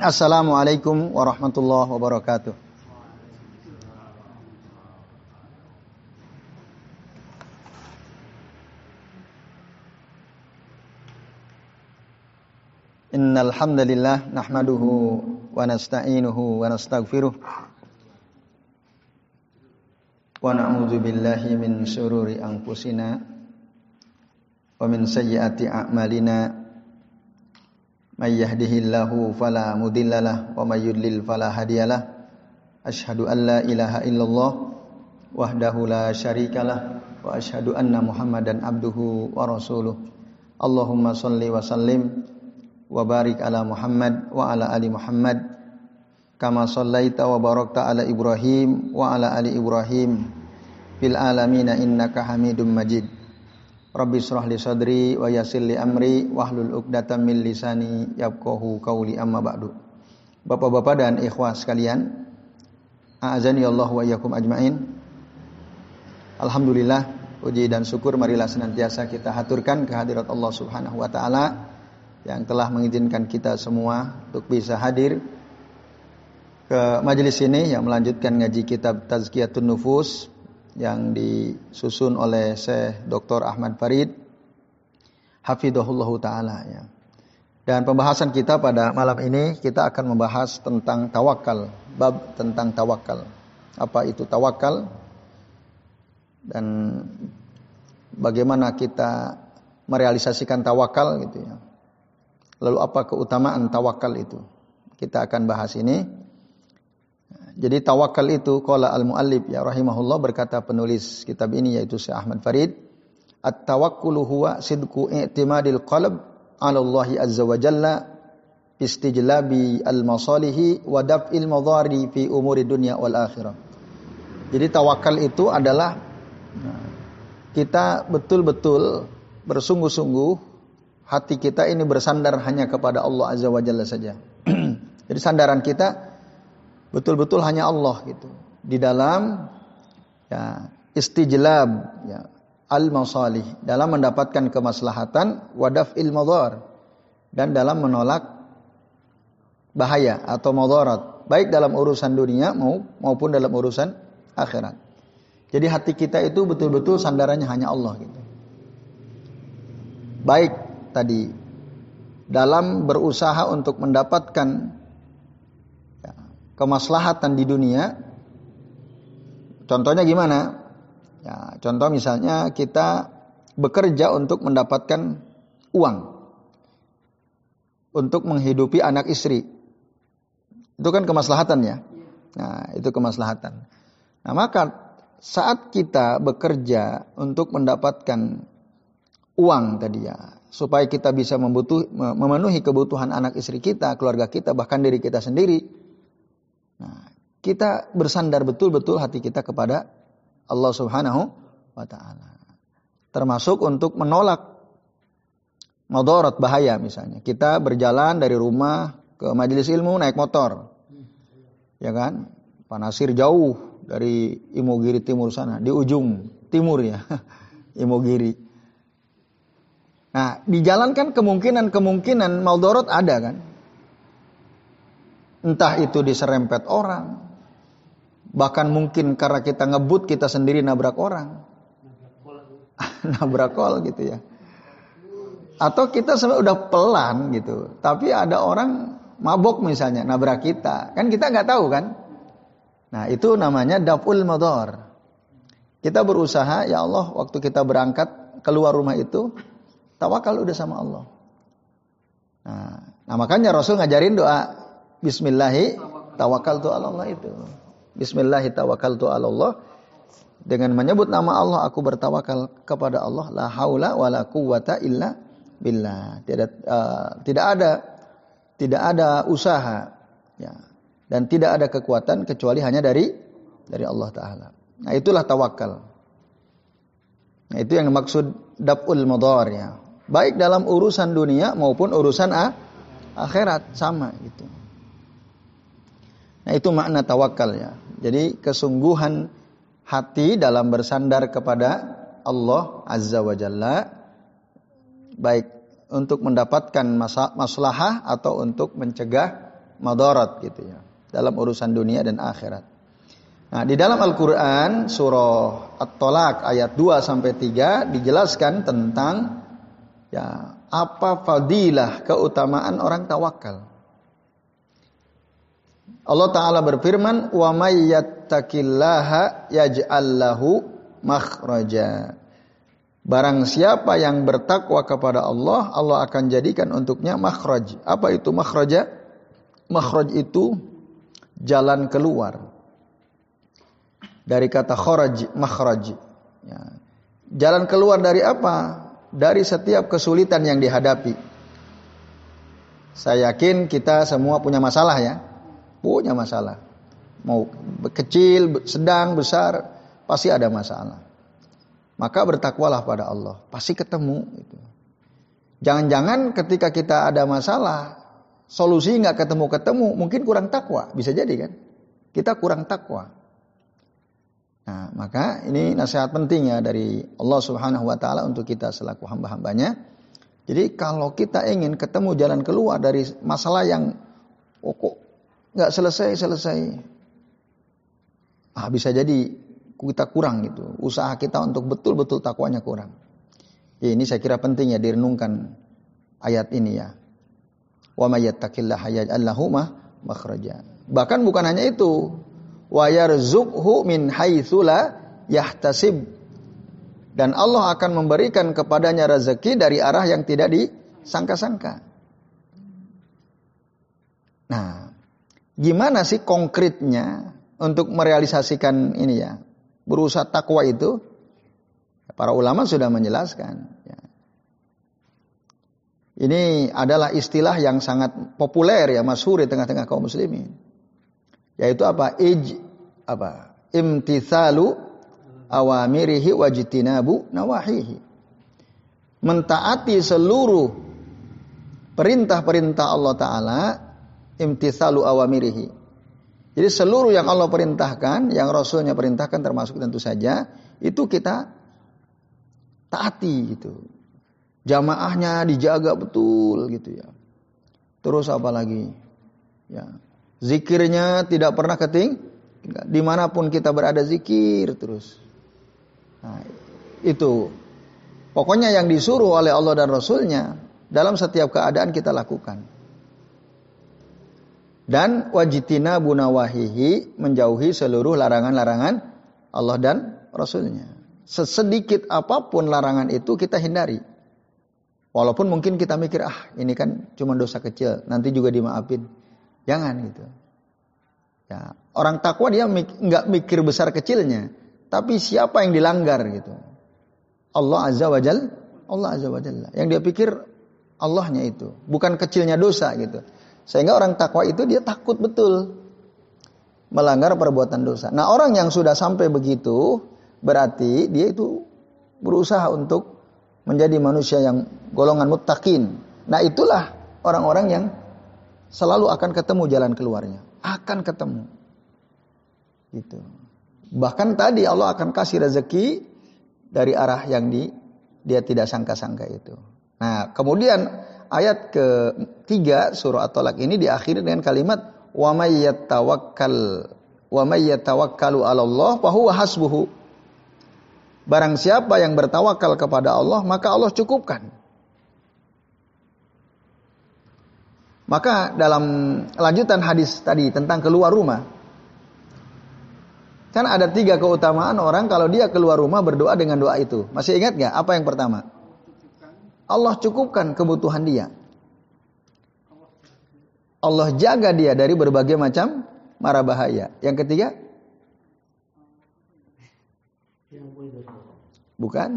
Assalamualaikum warahmatullahi wabarakatuh. Innal hamdalillah nahmaduhu wa nasta'inuhu wa nastaghfiruh wa na'udzu billahi min shururi anfusina wa min sayyiati a'malina may yahdihillahu wa may yudlil fala hadiyalah ilaha illallah wahdahu la syarikalah wa asyhadu anna muhammadan abduhu wa Allahumma salli wa sallim wa ala Muhammad wa ala ali Muhammad. Kama sallaita wa ala Ibrahim wa ala ali Ibrahim. Fil alamin innaka Hamidum Majid Rabbi israh li sadri wa yassir li amri wahlul 'uqdatam min lisani yafqahu qawli amma ba'du. Bapak-bapak dan ikhwah sekalian a'azani Allah wa iyyakum ajmain. Alhamdulillah puji dan syukur marilah senantiasa kita haturkan kehadirat Allah Subhanahu wa taala yang telah mengizinkan kita semua untuk bisa hadir ke majelis ini yang melanjutkan ngaji kitab Tazkiyatun Nufus yang disusun oleh Syekh Dr. Ahmad Farid Hafidhullah taala ya. Dan pembahasan kita pada malam ini kita akan membahas tentang tawakal, bab tentang tawakal. Apa itu tawakal? Dan bagaimana kita merealisasikan tawakal gitu ya. Lalu apa keutamaan tawakal itu? Kita akan bahas ini. Jadi tawakal itu qala al-muallif ya rahimahullah berkata penulis kitab ini yaitu Syekh Ahmad Farid, at-tawakkulu huwa sidqu i'timadil qalb 'ala Allah azza wa jalla istijlabi al-masalihi wa daf'il madhari fi umuri dunya wal akhirah. Jadi tawakal itu adalah kita betul-betul bersungguh-sungguh hati kita ini bersandar hanya kepada Allah Azza wa Jalla saja. Jadi sandaran kita betul-betul hanya Allah gitu. Di dalam ya istijlab ya al masalih dalam mendapatkan kemaslahatan wadaf il dan dalam menolak bahaya atau madarat baik dalam urusan dunia maupun dalam urusan akhirat. Jadi hati kita itu betul-betul sandarannya hanya Allah gitu. Baik tadi dalam berusaha untuk mendapatkan kemaslahatan di dunia. Contohnya gimana? Ya, contoh misalnya kita bekerja untuk mendapatkan uang untuk menghidupi anak istri. Itu kan kemaslahatan ya. Nah, itu kemaslahatan. Nah, maka saat kita bekerja untuk mendapatkan uang tadi ya, supaya kita bisa membutuh, memenuhi kebutuhan anak istri kita, keluarga kita, bahkan diri kita sendiri. Nah, kita bersandar betul-betul hati kita kepada Allah Subhanahu wa taala. Termasuk untuk menolak madarat bahaya misalnya. Kita berjalan dari rumah ke majelis ilmu naik motor. Ya kan? Panasir jauh dari Imogiri timur sana, di ujung timur ya. Imogiri. Nah, dijalankan kemungkinan-kemungkinan Maldorot ada kan. Entah itu diserempet orang. Bahkan mungkin karena kita ngebut kita sendiri nabrak orang. nabrak kol gitu ya. Atau kita sebenarnya udah pelan gitu. Tapi ada orang mabok misalnya nabrak kita. Kan kita nggak tahu kan. Nah itu namanya daful mador. Kita berusaha ya Allah waktu kita berangkat keluar rumah itu Tawakal udah sama Allah. Nah, nah makanya Rasul ngajarin doa Bismillahi tawakal tu Allah itu. Bismillahi tawakal tu Allah. Dengan menyebut nama Allah aku bertawakal kepada Allah. La haula wa la quwata illa billah. Tidak uh, tidak ada tidak ada usaha ya dan tidak ada kekuatan kecuali hanya dari dari Allah taala. Nah, itulah tawakal. Nah, itu yang maksud dabul madar ya baik dalam urusan dunia maupun urusan akhirat sama gitu. Nah itu makna tawakal ya. Jadi kesungguhan hati dalam bersandar kepada Allah Azza wa Jalla baik untuk mendapatkan maslahah atau untuk mencegah madarat gitu ya dalam urusan dunia dan akhirat. Nah, di dalam Al-Qur'an surah At-Tolak ayat 2 sampai 3 dijelaskan tentang ya apa fadilah keutamaan orang tawakal. Allah taala berfirman, "Wa may yattaqillaha yaj'al lahu makhraja." Barang siapa yang bertakwa kepada Allah, Allah akan jadikan untuknya makhraj. Apa itu makhraja? Makhraj itu jalan keluar. Dari kata kharaj, makhraj. Ya. Jalan keluar dari apa? Dari setiap kesulitan yang dihadapi. Saya yakin kita semua punya masalah ya. Punya masalah. Mau kecil, sedang, besar, pasti ada masalah. Maka bertakwalah pada Allah, pasti ketemu. Jangan-jangan ketika kita ada masalah, solusi nggak ketemu-ketemu, mungkin kurang takwa, bisa jadi kan? Kita kurang takwa. Nah, maka ini nasihat penting ya dari Allah Subhanahu wa taala untuk kita selaku hamba-hambanya. Jadi kalau kita ingin ketemu jalan keluar dari masalah yang oh kok nggak selesai-selesai. Ah, bisa jadi kita kurang gitu. Usaha kita untuk betul-betul takwanya kurang. Ya, ini saya kira penting ya direnungkan ayat ini ya. Wa may makhraja. Bahkan bukan hanya itu. Wa yarzuqhu min haitsu yahtasib. Dan Allah akan memberikan kepadanya rezeki dari arah yang tidak disangka-sangka. Nah, gimana sih konkretnya untuk merealisasikan ini ya? berusaha takwa itu para ulama sudah menjelaskan. Ya. Ini adalah istilah yang sangat populer ya masyhur di tengah-tengah kaum muslimin. Yaitu apa? Ij apa? Imtithalu awamirihi wajtinabu nawahihi. Mentaati seluruh perintah-perintah Allah taala imtithalu awamirihi jadi seluruh yang Allah perintahkan, yang Rasulnya perintahkan termasuk tentu saja, itu kita taati gitu. Jamaahnya dijaga betul gitu ya. Terus apa lagi? Ya. Zikirnya tidak pernah keting, di mana pun kita berada zikir terus. Nah, itu pokoknya yang disuruh oleh Allah dan Rasulnya dalam setiap keadaan kita lakukan dan wajitina bunawahihi menjauhi seluruh larangan-larangan Allah dan Rasulnya. Sesedikit apa pun larangan itu kita hindari. Walaupun mungkin kita mikir ah ini kan cuma dosa kecil, nanti juga dimaafin. Jangan gitu. Ya, orang takwa dia nggak mikir besar kecilnya, tapi siapa yang dilanggar gitu. Allah azza wajal, Allah azza wajalla. Yang dia pikir Allahnya itu, bukan kecilnya dosa gitu. Sehingga orang takwa itu dia takut betul melanggar perbuatan dosa. Nah, orang yang sudah sampai begitu berarti dia itu berusaha untuk menjadi manusia yang golongan muttaqin. Nah, itulah orang-orang yang selalu akan ketemu jalan keluarnya. Akan ketemu. Gitu. Bahkan tadi Allah akan kasih rezeki dari arah yang di dia tidak sangka-sangka itu. Nah, kemudian ayat ketiga surah At-Talaq ini diakhiri dengan kalimat wa may yatawakkal wa may yatawakkalu 'ala Allah fa huwa hasbuhu. Barang siapa yang bertawakal kepada Allah, maka Allah cukupkan. Maka dalam lanjutan hadis tadi tentang keluar rumah, kan ada tiga keutamaan orang kalau dia keluar rumah berdoa dengan doa itu. Masih ingat nggak? Apa yang pertama? Allah cukupkan kebutuhan dia. Allah jaga dia dari berbagai macam mara bahaya. Yang ketiga? Bukan?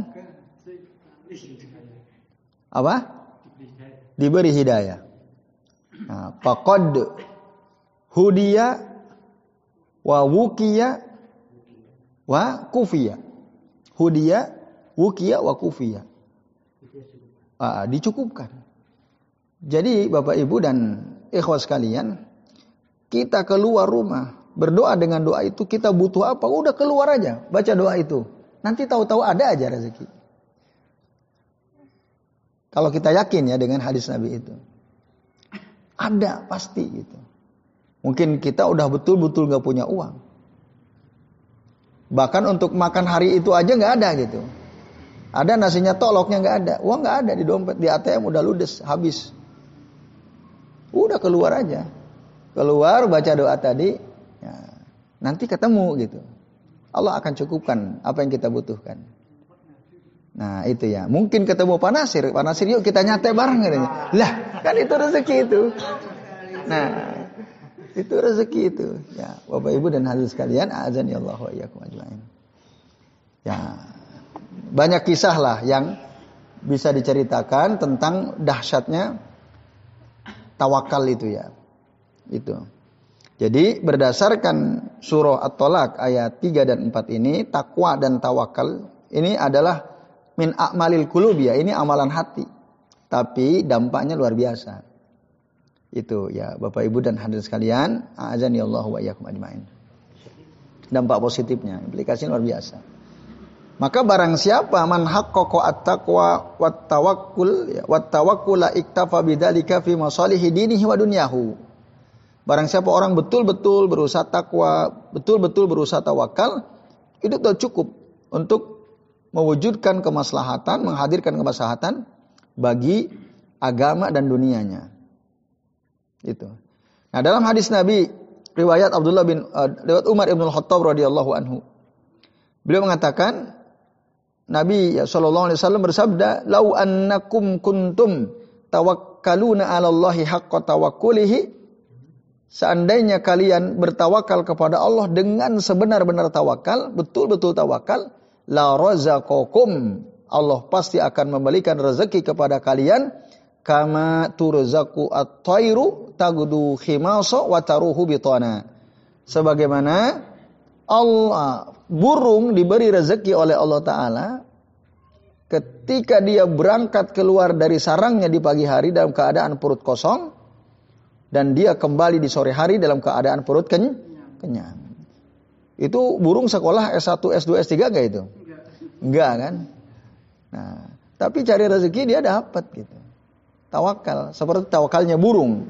Apa? Diberi hidayah. Nah, faqad hudiya wa wukiya wa kufiya. Hudiya, wukiya wa kufiya uh, dicukupkan. Jadi Bapak Ibu dan ikhwas sekalian, kita keluar rumah, berdoa dengan doa itu kita butuh apa? Udah keluar aja, baca doa itu. Nanti tahu-tahu ada aja rezeki. Kalau kita yakin ya dengan hadis Nabi itu. Ada pasti gitu. Mungkin kita udah betul-betul gak punya uang. Bahkan untuk makan hari itu aja nggak ada gitu. Ada nasinya toloknya nggak ada, uang nggak ada di dompet, di ATM udah ludes, habis. Udah keluar aja, keluar baca doa tadi, ya, nanti ketemu gitu. Allah akan cukupkan apa yang kita butuhkan. Nah itu ya, mungkin ketemu panasir, panasir yuk kita nyate bareng katanya. Lah kan itu rezeki itu. Nah itu rezeki itu. Ya, Bapak Ibu dan hadirin sekalian, azan ya Allah wa. Ya. Banyak kisah lah yang bisa diceritakan tentang dahsyatnya tawakal itu ya. Itu. Jadi berdasarkan surah At-Tolak ayat 3 dan 4 ini, takwa dan tawakal ini adalah min akmalil kulub ya, ini amalan hati. Tapi dampaknya luar biasa. Itu ya Bapak Ibu dan hadirin sekalian, azani Allah wa ajmain. Dampak positifnya, implikasinya luar biasa. Maka barang siapa man haqqaqa at-taqwa wat tawakkul ya wat tawakkula iktafa bidzalika fi masalihi dinihi wa dunyahu. Barang siapa orang betul-betul berusaha takwa, betul-betul berusaha tawakal, itu sudah cukup untuk mewujudkan kemaslahatan, menghadirkan kemaslahatan bagi agama dan dunianya. Itu. Nah, dalam hadis Nabi riwayat Abdullah bin uh, riwayat Umar bin Khattab radhiyallahu anhu. Beliau mengatakan Nabi ya sallallahu alaihi wasallam bersabda, "Lau annakum kuntum tawakkaluna 'ala Allahi haqqa tawakkulihi" Seandainya kalian bertawakal kepada Allah dengan sebenar-benar tawakal, betul-betul tawakal, la razaqakum Allah pasti akan memberikan rezeki kepada kalian kama turzaku at-tairu tagdu khimasa wa taruhu bitana. Sebagaimana Allah burung diberi rezeki oleh Allah taala ketika dia berangkat keluar dari sarangnya di pagi hari dalam keadaan perut kosong dan dia kembali di sore hari dalam keadaan perut kenyang. Itu burung sekolah S1, S2, S3 gak itu? Enggak kan? Nah, tapi cari rezeki dia dapat gitu tawakal seperti tawakalnya burung.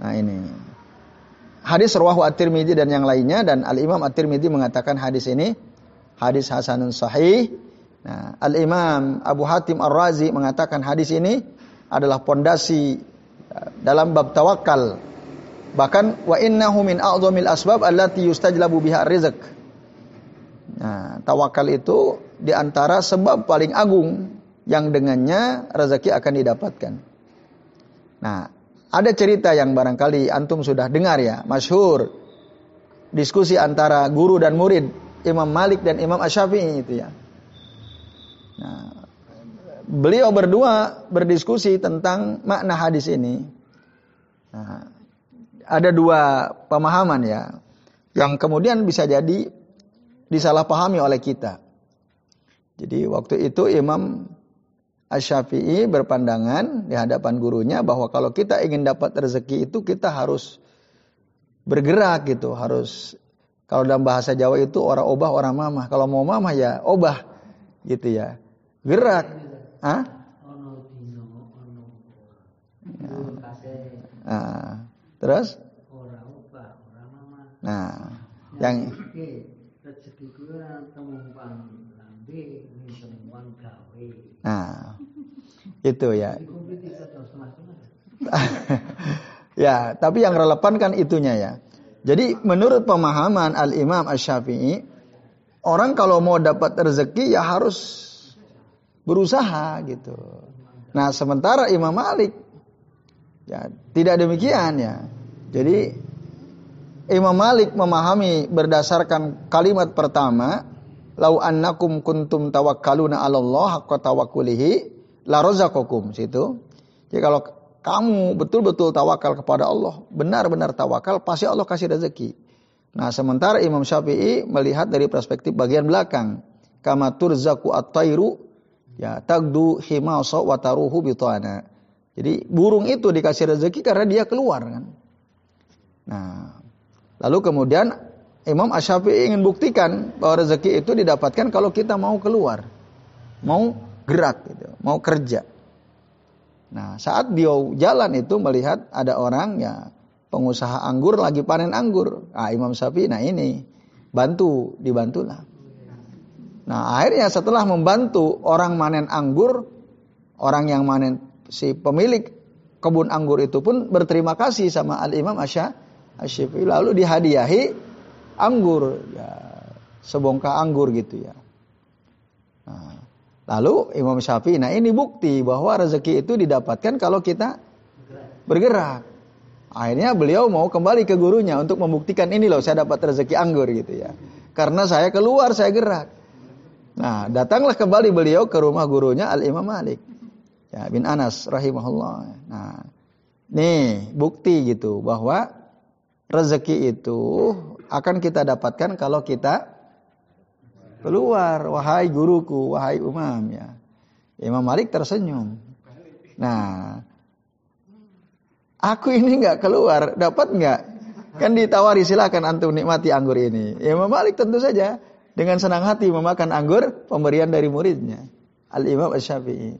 Nah ini hadis rawahu at-Tirmidzi dan yang lainnya dan Al Imam at-Tirmidzi mengatakan hadis ini hadis hasanun sahih. Nah, Al Imam Abu Hatim Ar-Razi mengatakan hadis ini adalah pondasi uh, dalam bab tawakal. Bahkan wa innahu min a'dhamil asbab allati yustajlabu biha rizq. Nah, tawakal itu di antara sebab paling agung yang dengannya rezeki akan didapatkan. Nah, ada cerita yang barangkali antum sudah dengar ya, masyhur. Diskusi antara guru dan murid, Imam Malik dan Imam Asy-Syafi'i itu ya. Nah, beliau berdua berdiskusi tentang makna hadis ini. Nah, ada dua pemahaman ya, yang kemudian bisa jadi disalahpahami oleh kita. Jadi waktu itu Imam Asy-Syafi'i berpandangan di hadapan gurunya bahwa kalau kita ingin dapat rezeki itu kita harus bergerak gitu, harus kalau dalam bahasa Jawa itu orang obah orang mamah. Kalau mau mamah ya obah gitu ya. Gerak. Hah? Ya. Nah, terus? Nah, yang Nah, itu ya. ya, tapi yang relevan kan itunya ya. Jadi menurut pemahaman Al-Imam Asy-Syafi'i, orang kalau mau dapat rezeki ya harus berusaha gitu. Nah, sementara Imam Malik ya tidak demikian ya. Jadi Imam Malik memahami berdasarkan kalimat pertama lau annakum kuntum tawakkaluna Allah haqqa tawakkulihi la razaqakum situ. Jadi kalau kamu betul-betul tawakal kepada Allah, benar-benar tawakal, pasti Allah kasih rezeki. Nah, sementara Imam Syafi'i melihat dari perspektif bagian belakang. Kama turzaku at-tairu ya tagdu himasa wa taruhu. Jadi burung itu dikasih rezeki karena dia keluar kan. Nah, lalu kemudian Imam Asyafi'i ingin buktikan bahwa rezeki itu didapatkan kalau kita mau keluar, mau gerak, gitu, mau kerja. Nah, saat dia jalan itu melihat ada orang ya pengusaha anggur lagi panen anggur. Nah, Imam Syafi'i nah ini bantu, dibantulah. Nah, akhirnya setelah membantu orang manen anggur, orang yang manen si pemilik kebun anggur itu pun berterima kasih sama Al Imam Asy-Syafi'i lalu dihadiahi anggur ya sebongkah anggur gitu ya. Lalu Imam Syafi'i, nah ini bukti bahwa rezeki itu didapatkan kalau kita bergerak. Akhirnya beliau mau kembali ke gurunya untuk membuktikan ini loh saya dapat rezeki anggur gitu ya. Karena saya keluar saya gerak. Nah, datanglah kembali beliau ke rumah gurunya Al Imam Malik. Ya, bin Anas rahimahullah. Nah, nih bukti gitu bahwa rezeki itu akan kita dapatkan kalau kita keluar wahai guruku, wahai umam ya. Imam Malik tersenyum. Nah, Aku ini nggak keluar, dapat nggak? Kan ditawari silakan antum nikmati anggur ini. Imam Malik tentu saja dengan senang hati memakan anggur pemberian dari muridnya. Al Imam Syafi'i.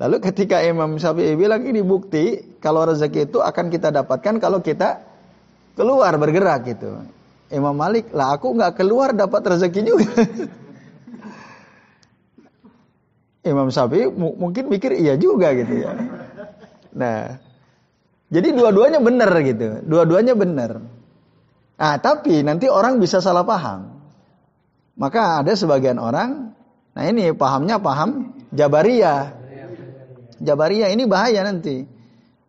Lalu ketika Imam Syafi'i bilang ini bukti kalau rezeki itu akan kita dapatkan kalau kita keluar bergerak gitu. Imam Malik lah aku nggak keluar dapat rezeki juga. Imam Syafi'i mungkin mikir iya juga gitu ya. Nah, jadi dua-duanya benar gitu. Dua-duanya benar. Ah, tapi nanti orang bisa salah paham. Maka ada sebagian orang, nah ini pahamnya paham Jabariyah. Jabariyah ini bahaya nanti.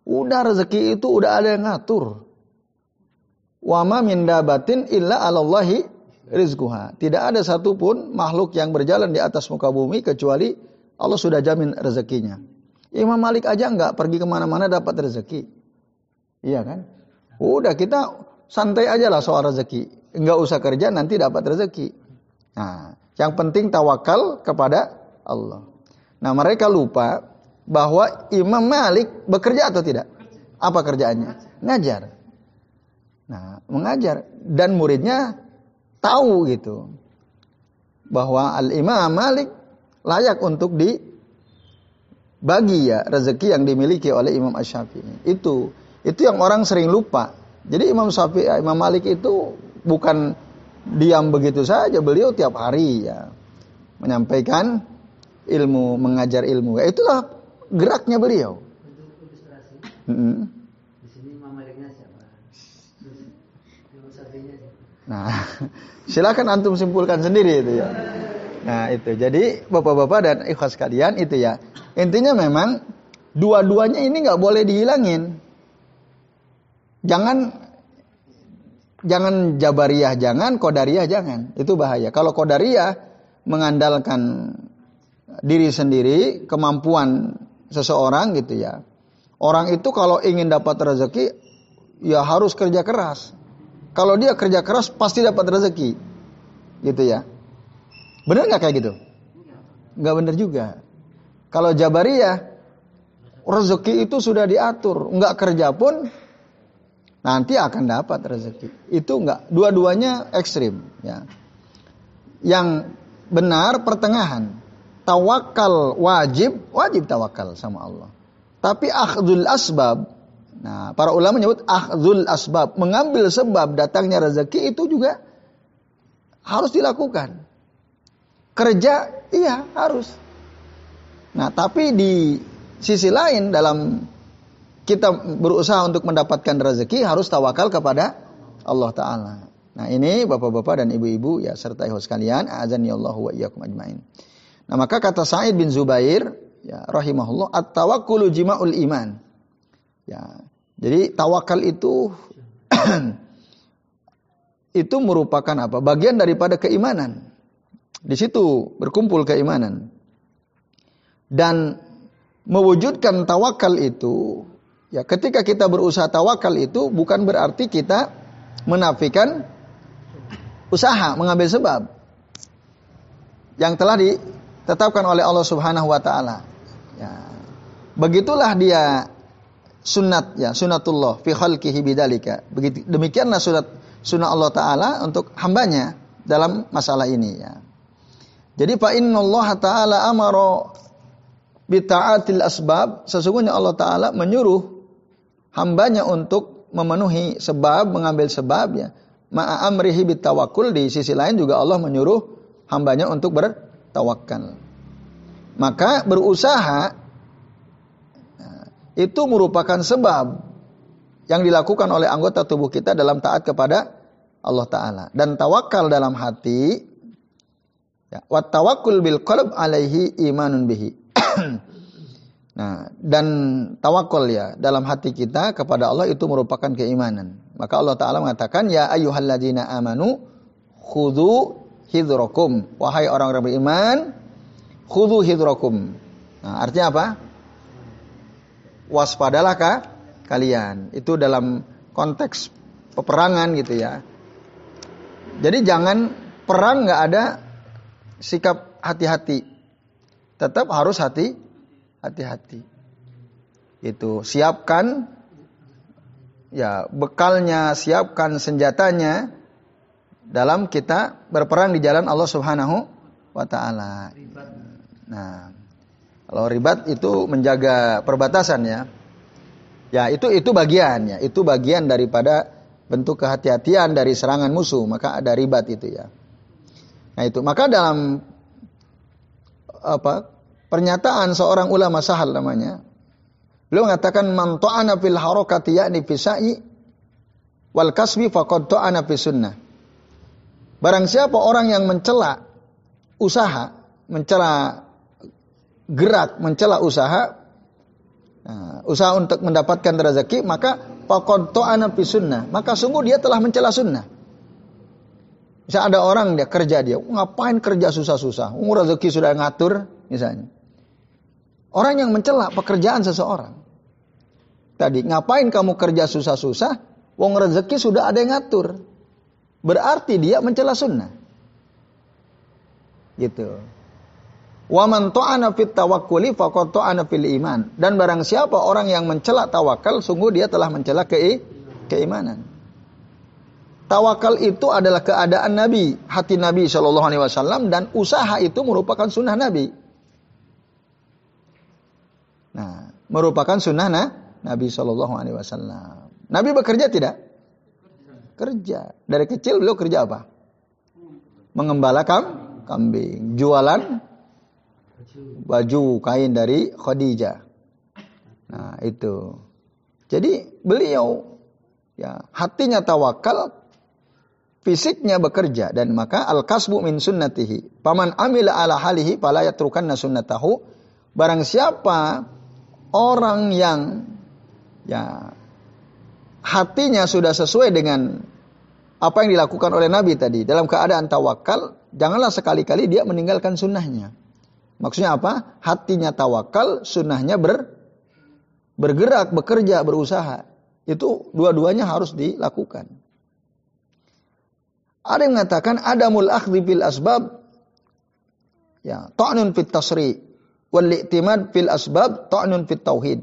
Udah rezeki itu udah ada yang ngatur. Wama min dabatin illa alallahi rizquha. Tidak ada satupun makhluk yang berjalan di atas muka bumi kecuali Allah sudah jamin rezekinya. Imam Malik aja nggak pergi ke mana-mana dapat rezeki. Iya kan? Udah kita santai aja lah soal rezeki. Enggak usah kerja nanti dapat rezeki. Nah, yang penting tawakal kepada Allah. Nah, mereka lupa bahwa Imam Malik bekerja atau tidak? Apa kerjaannya? Ngajar. Nah, mengajar dan muridnya tahu gitu bahwa Al Imam Malik layak untuk dibagi ya rezeki yang dimiliki oleh Imam Asy-Syafi'i. Itu itu yang orang sering lupa. Jadi Imam Syafi'i, Imam Malik itu bukan diam begitu saja, beliau tiap hari ya menyampaikan ilmu, mengajar ilmu. Itulah geraknya beliau. -hmm. Nah, silakan antum simpulkan sendiri itu ya. Nah, itu. Jadi Bapak-bapak dan ikhwas kalian itu ya. Intinya memang dua-duanya ini nggak boleh dihilangin. Jangan jangan jabariyah jangan, kodariyah jangan. Itu bahaya. Kalau kodariyah mengandalkan diri sendiri, kemampuan seseorang gitu ya. Orang itu kalau ingin dapat rezeki ya harus kerja keras. Kalau dia kerja keras pasti dapat rezeki. Gitu ya. Benar nggak kayak gitu? Nggak benar juga. Kalau Jabariyah rezeki itu sudah diatur, nggak kerja pun nanti akan dapat rezeki. Itu enggak, dua-duanya ekstrim ya. Yang benar pertengahan. Tawakal wajib, wajib tawakal sama Allah. Tapi akhdul asbab, nah para ulama menyebut akhdul asbab, mengambil sebab datangnya rezeki itu juga harus dilakukan. Kerja, iya harus. Nah tapi di sisi lain dalam kita berusaha untuk mendapatkan rezeki harus tawakal kepada Allah Ta'ala. Nah ini bapak-bapak dan ibu-ibu ya serta ikhwas sekalian, azan Allah wa iyyakum ajmain. Nah maka kata Sa'id bin Zubair ya rahimahullah at-tawakkulu jima'ul iman. Ya. Jadi tawakal itu itu merupakan apa? Bagian daripada keimanan. Di situ berkumpul keimanan. Dan mewujudkan tawakal itu Ya, ketika kita berusaha tawakal itu bukan berarti kita menafikan usaha, mengambil sebab yang telah ditetapkan oleh Allah Subhanahu wa taala. Ya. Begitulah dia sunat ya, sunatullah fi khalqihi bidzalika. Begitu demikianlah sunat sunah Allah taala untuk hambanya dalam masalah ini ya. Jadi fa innallaha taala amara bi ta'atil asbab, sesungguhnya Allah taala menyuruh hambanya untuk memenuhi sebab, mengambil sebab ya. Ma'a amrihi bitawakul di sisi lain juga Allah menyuruh hambanya untuk bertawakal. Maka berusaha itu merupakan sebab yang dilakukan oleh anggota tubuh kita dalam taat kepada Allah Ta'ala. Dan tawakal dalam hati, ya, tawakul bil qalb alaihi imanun bihi. Nah, dan tawakal ya dalam hati kita kepada Allah itu merupakan keimanan. Maka Allah Ta'ala mengatakan, Ya ayyuhalladzina amanu khudu hidrokum. Wahai orang-orang beriman, khudu hidrokum. Nah, artinya apa? Waspadalah kah kalian. Itu dalam konteks peperangan gitu ya. Jadi jangan perang nggak ada sikap hati-hati. Tetap harus hati hati-hati. Itu siapkan ya bekalnya, siapkan senjatanya dalam kita berperang di jalan Allah Subhanahu wa taala. Nah, kalau ribat itu menjaga perbatasan ya. Itu itu bagian ya, itu bagian daripada bentuk kehati-hatian dari serangan musuh, maka ada ribat itu ya. Nah, itu. Maka dalam apa? pernyataan seorang ulama sahal namanya. Beliau mengatakan man fil harakati yakni wal kasbi faqad ta'ana sunnah. Barang siapa orang yang mencela usaha, mencela gerak, mencela usaha, nah, usaha untuk mendapatkan rezeki, maka faqad ta'ana fi sunnah. Maka sungguh dia telah mencela sunnah. Bisa ada orang dia kerja dia, ngapain kerja susah-susah? Umur rezeki sudah ngatur misalnya. Orang yang mencela pekerjaan seseorang. Tadi, ngapain kamu kerja susah-susah? Wong rezeki sudah ada yang ngatur. Berarti dia mencela sunnah. Gitu. Wa man ta'ana fit tawakkuli faqad ta'ana fil iman. Dan barang siapa orang yang mencela tawakal, sungguh dia telah mencela ke keimanan. Tawakal itu adalah keadaan Nabi, hati Nabi Shallallahu Alaihi Wasallam dan usaha itu merupakan sunnah Nabi. Nah, merupakan sunnah nah, Nabi Shallallahu Alaihi Wasallam. Nabi bekerja tidak? Kerja. Dari kecil beliau kerja apa? Mengembala kambing, jualan baju kain dari Khadijah. Nah, itu. Jadi beliau ya hatinya tawakal, fisiknya bekerja dan maka al kasbu min sunnatihi. Paman amila ala halihi fala yatrukanna sunnatahu. Barang siapa orang yang ya hatinya sudah sesuai dengan apa yang dilakukan oleh Nabi tadi dalam keadaan tawakal, janganlah sekali-kali dia meninggalkan sunnahnya. Maksudnya apa? Hatinya tawakal, sunnahnya ber, bergerak, bekerja, berusaha. Itu dua-duanya harus dilakukan. Ada yang mengatakan adamul akhdhi bil asbab ya ta'nun fit tasri wal i'timad fil asbab ta'nun fit tauhid.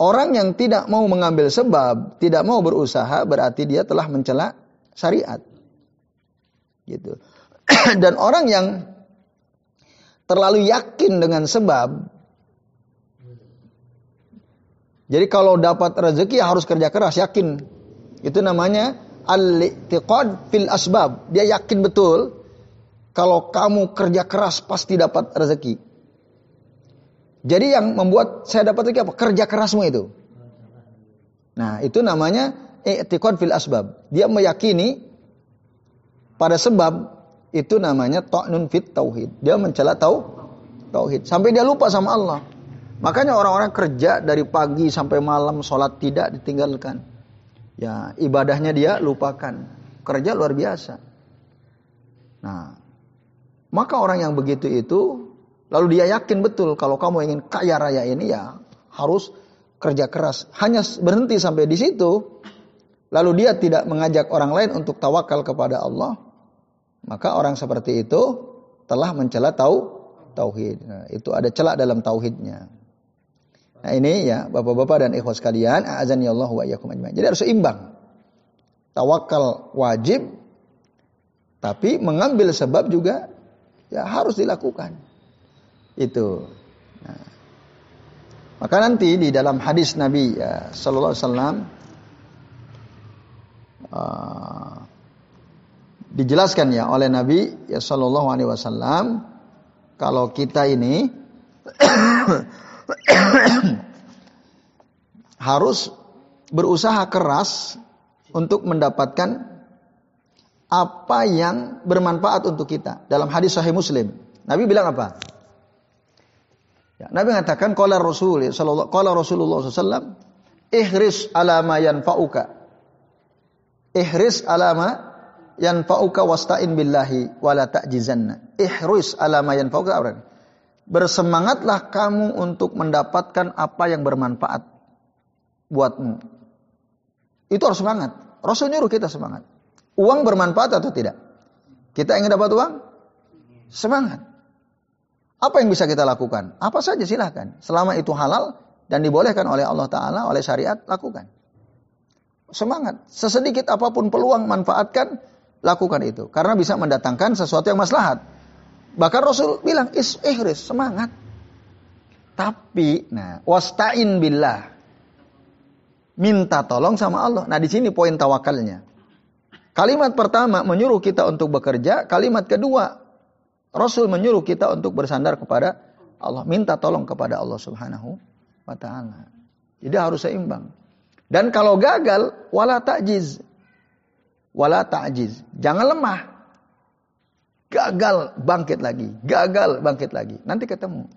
Orang yang tidak mau mengambil sebab, tidak mau berusaha berarti dia telah mencela syariat. Gitu. Dan orang yang terlalu yakin dengan sebab jadi kalau dapat rezeki harus kerja keras, yakin. Itu namanya al-i'tiqad fil asbab. Dia yakin betul kalau kamu kerja keras pasti dapat rezeki. Jadi yang membuat saya dapat rezeki apa? Kerja kerasmu itu. Nah, itu namanya i'tiqad fil asbab. Dia meyakini pada sebab itu namanya ta'nun fit tauhid. Dia mencela tau tauhid sampai dia lupa sama Allah. Makanya orang-orang kerja dari pagi sampai malam sholat tidak ditinggalkan. Ya, ibadahnya dia lupakan. Kerja luar biasa. Nah, maka orang yang begitu itu lalu dia yakin betul kalau kamu ingin kaya raya ini ya harus kerja keras. Hanya berhenti sampai di situ lalu dia tidak mengajak orang lain untuk tawakal kepada Allah, maka orang seperti itu telah mencela tau tauhid. Nah, itu ada celak dalam tauhidnya. Nah ini ya bapak-bapak dan ikhwas sekalian, azan ya Allah wa iyyakum ajmain. Jadi harus seimbang. Tawakal wajib, tapi mengambil sebab juga ya harus dilakukan. Itu. Nah. Maka nanti di dalam hadis Nabi ya, Sallallahu Alaihi Wasallam uh, dijelaskan ya oleh Nabi ya Sallallahu Alaihi Wasallam kalau kita ini harus berusaha keras untuk mendapatkan apa yang bermanfaat untuk kita. Dalam hadis Sahih Muslim, Nabi bilang apa? Ya, Nabi mengatakan qala Rasul sallallahu qala Rasulullah sallallahu ihris ala ma yanfa'uka. Ihris ala ma yanfa'uka wasta'in billahi wala ta'jizanna. Ihris ala ma yanfa'uka. Bersemangatlah kamu untuk mendapatkan apa yang bermanfaat buatmu. Itu harus semangat. Rasul nyuruh kita semangat. Uang bermanfaat atau tidak? Kita ingin dapat uang? Semangat. Apa yang bisa kita lakukan? Apa saja silahkan. Selama itu halal dan dibolehkan oleh Allah Ta'ala, oleh syariat, lakukan. Semangat. Sesedikit apa pun peluang, manfaatkan, lakukan itu. Karena bisa mendatangkan sesuatu yang maslahat. Bahkan Rasul bilang, is ihris, semangat. Tapi, nah, wasta'in billah. Minta tolong sama Allah. Nah, di sini poin tawakalnya. Kalimat pertama menyuruh kita untuk bekerja, kalimat kedua Rasul menyuruh kita untuk bersandar kepada Allah, minta tolong kepada Allah Subhanahu wa taala. Jadi harus seimbang. Dan kalau gagal, wala ta'jiz. Wala ta'jiz. Jangan lemah. Gagal, bangkit lagi. Gagal, bangkit lagi. Nanti ketemu.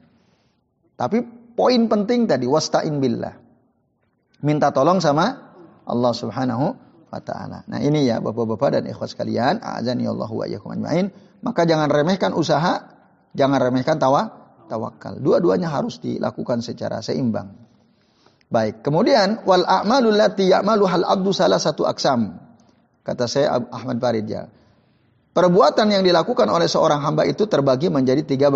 Tapi poin penting tadi, wasta'in billah. Minta tolong sama Allah Subhanahu wa taala. Nah, ini ya Bapak-bapak dan ikhwas sekalian, azani Allah wa. Maka jangan remehkan usaha, jangan remehkan tawa, tawakal. Dua-duanya harus dilakukan secara seimbang. Baik, kemudian wal a'malul lati ya'malu hal abdu salah satu aksam. Kata saya Ahmad Faridja. Perbuatan yang dilakukan oleh seorang hamba itu terbagi menjadi tiga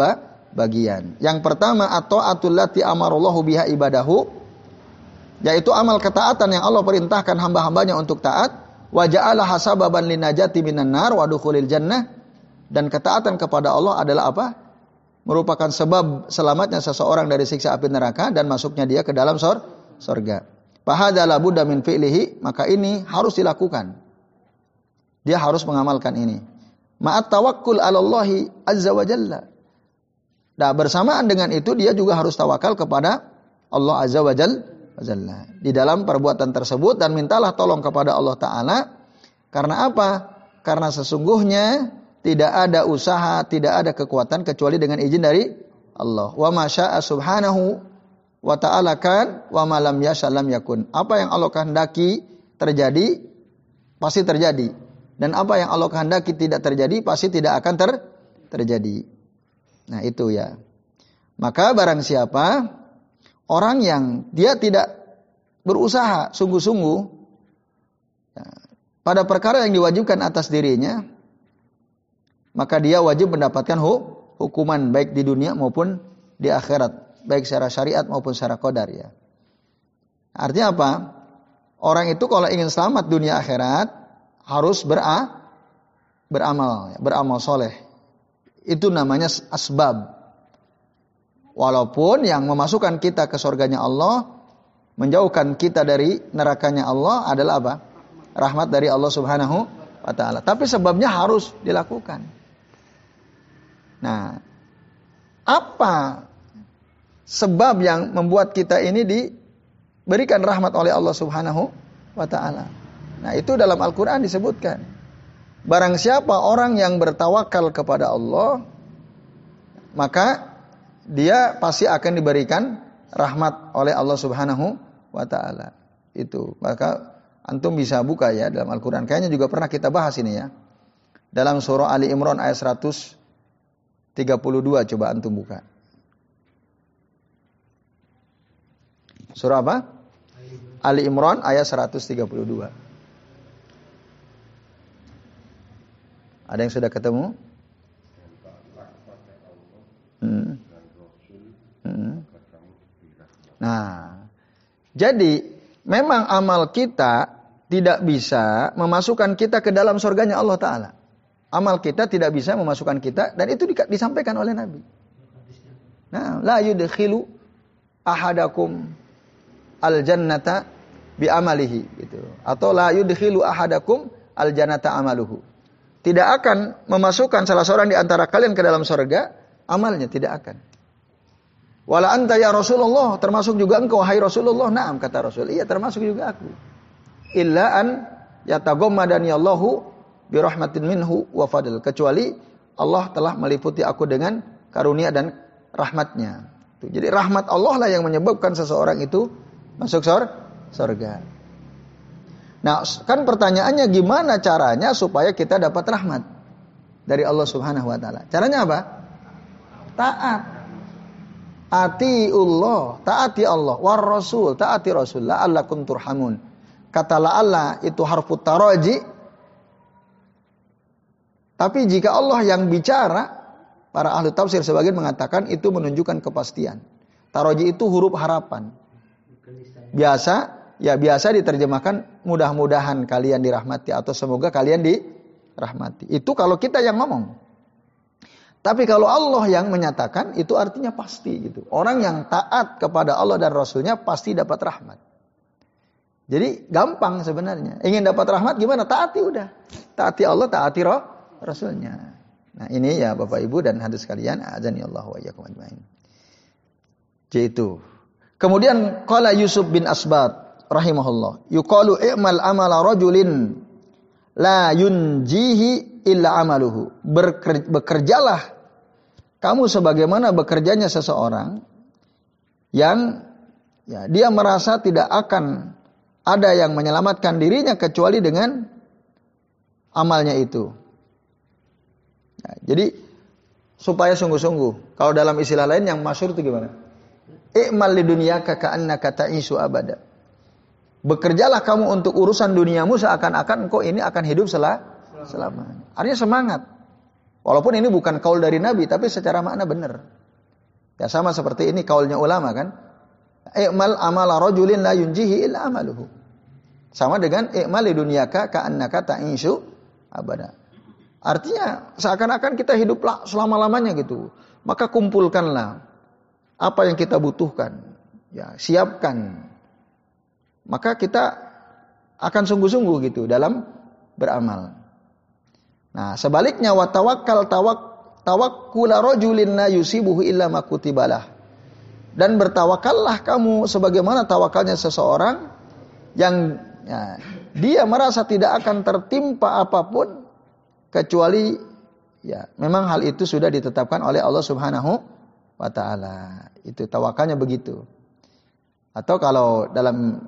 bagian. Yang pertama atau atul lati amarullahu biha ibadahu yaitu amal ketaatan yang Allah perintahkan hamba-hambanya untuk taat wa ja'ala hasababan linajati minan nar wa jannah dan ketaatan kepada Allah adalah apa? Merupakan sebab selamatnya seseorang dari siksa api neraka dan masuknya dia ke dalam sor sorga. Fahadalah buddha min maka ini harus dilakukan. Dia harus mengamalkan ini. Ma'at tawakkul alallahi azza wa jalla. Nah, bersamaan dengan itu dia juga harus tawakal kepada Allah azza wa jalla. Di dalam perbuatan tersebut dan mintalah tolong kepada Allah taala karena apa? Karena sesungguhnya tidak ada usaha, tidak ada kekuatan kecuali dengan izin dari Allah. Wa masya'a subhanahu wa ta'ala kan wa malam yasha lam yakun. Apa yang Allah kehendaki terjadi pasti terjadi dan apa yang Allah kehendaki tidak terjadi pasti tidak akan ter terjadi. Nah, itu ya. Maka barang siapa orang yang dia tidak berusaha sungguh-sungguh ya, pada perkara yang diwajibkan atas dirinya, maka dia wajib mendapatkan hukuman baik di dunia maupun di akhirat, baik secara syariat maupun secara kodar ya. Artinya apa? Orang itu kalau ingin selamat dunia akhirat harus bera, beramal, beramal soleh. Itu namanya asbab. Walaupun yang memasukkan kita ke surganya Allah, menjauhkan kita dari nerakanya Allah adalah apa? Rahmat dari Allah Subhanahu wa taala. Tapi sebabnya harus dilakukan. Nah, apa sebab yang membuat kita ini diberikan rahmat oleh Allah Subhanahu wa taala? Nah, itu dalam Al-Qur'an disebutkan. Barang siapa orang yang bertawakal kepada Allah, maka dia pasti akan diberikan rahmat oleh Allah Subhanahu wa taala. Itu. Maka antum bisa buka ya dalam Al-Qur'an. Kayaknya juga pernah kita bahas ini ya. Dalam surah Ali Imran ayat 100 32 coba antum buka. Surah apa? Ali Imran ayat 132. Ada yang sudah ketemu? Hmm. Hmm. Nah, jadi memang amal kita tidak bisa memasukkan kita ke dalam surganya Allah Ta'ala amal kita tidak bisa memasukkan kita dan itu disampaikan oleh Nabi. Nah, la yudkhilu ahadakum al jannata bi amalihi gitu. Atau la yudkhilu ahadakum al jannata amaluhu. Tidak akan memasukkan salah seorang di antara kalian ke dalam surga amalnya tidak akan. Wala anta ya Rasulullah, termasuk juga engkau hai Rasulullah. Naam kata Rasul. Iya, termasuk juga aku. Illa an yataghammadani Allahu bi rahmatin minhu wa fadl. Kecuali Allah telah meliputi aku dengan karunia dan rahmatnya. Jadi rahmat Allah lah yang menyebabkan seseorang itu masuk surga. Nah, kan pertanyaannya gimana caranya supaya kita dapat rahmat dari Allah Subhanahu wa taala? Caranya apa? Taat. Allah, taati Allah, war rasul, taati Rasul, la'allakum turhamun. Kata Allah itu harfu taraji. Tapi jika Allah yang bicara, para ahli tafsir sebagian mengatakan itu menunjukkan kepastian. Taroji itu huruf harapan. Biasa, ya biasa diterjemahkan mudah-mudahan kalian dirahmati atau semoga kalian dirahmati. Itu kalau kita yang ngomong. Tapi kalau Allah yang menyatakan itu artinya pasti gitu. Orang yang taat kepada Allah dan Rasulnya pasti dapat rahmat. Jadi gampang sebenarnya. Ingin dapat rahmat gimana? Taati udah. Taati Allah, taati roh, Rasulnya. Nah ini ya Bapak Ibu dan hadis sekalian, azan ya Allah wa iyyakum ajmain. Itu. Kemudian qala Yusuf bin Asbat rahimahullah, yuqalu i'mal amala rajulin la yunjihi illa amaluhu. Bekerjalah kamu sebagaimana bekerjanya seseorang yang ya, dia merasa tidak akan ada yang menyelamatkan dirinya kecuali dengan amalnya itu. Nah, jadi supaya sungguh-sungguh. Kalau dalam istilah lain yang masyur itu gimana? I'mal li dunyaka ka'annaka ta'isu abada. Bekerjalah kamu untuk urusan duniamu seakan-akan engkau ini akan hidup selah, selamanya. Artinya semangat. Walaupun ini bukan kaul dari Nabi, tapi secara makna benar. Ya sama seperti ini kaulnya ulama kan. I'mal amala rajulin la yunjihi illa amaluhu. Sama dengan i'mal dunyaka ka'annaka ta'isu abada. Artinya seakan-akan kita hidup selama-lamanya gitu. Maka kumpulkanlah apa yang kita butuhkan. Ya, siapkan. Maka kita akan sungguh-sungguh gitu dalam beramal. Nah, sebaliknya wa tawakkal tawak tawakkul rajulin la yusibuhu illa ma kutibalah. Dan bertawakallah kamu sebagaimana tawakalnya seseorang yang ya, dia merasa tidak akan tertimpa apa pun kecuali ya memang hal itu sudah ditetapkan oleh Allah Subhanahu wa taala. Itu tawakalnya begitu. Atau kalau dalam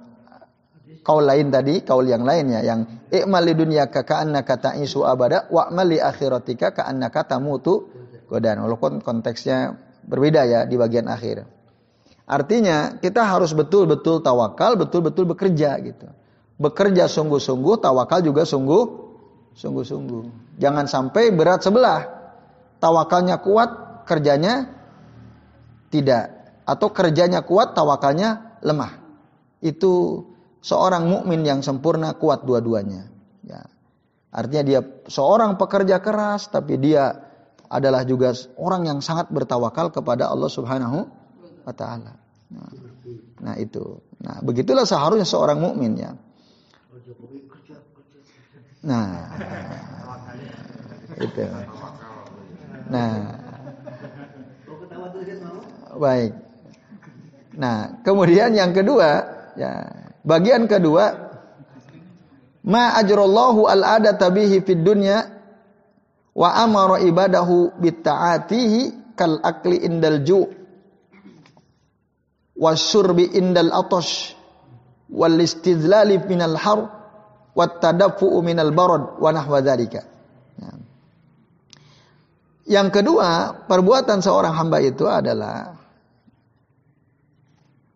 kaul lain tadi, kaul yang lainnya yang i'mal li dunyaka ka'annaka ta'isu abada wa li akhiratika ka'annaka tamutu godan. Walaupun konteksnya berbeda ya di bagian akhir. Artinya kita harus betul-betul tawakal, betul-betul bekerja gitu. Bekerja sungguh-sungguh, tawakal juga sungguh Sungguh-sungguh. Jangan sampai berat sebelah. Tawakalnya kuat, kerjanya tidak. Atau kerjanya kuat, tawakalnya lemah. Itu seorang mukmin yang sempurna kuat dua-duanya. Ya. Artinya dia seorang pekerja keras, tapi dia adalah juga orang yang sangat bertawakal kepada Allah Subhanahu wa taala. Nah, nah itu. Nah, begitulah seharusnya seorang mukmin ya. Nah, itu. Nah, baik. Nah, kemudian yang kedua, ya, bagian kedua, ma ajrallahu al adata bihi fid dunya wa amara ibadahu bitta'atihi kal akli indal ju' wasyurbi indal atash wal istidlali minal har wattadaffu'u minal barad wa nahwa dzalika. Ya. Yang kedua, perbuatan seorang hamba itu adalah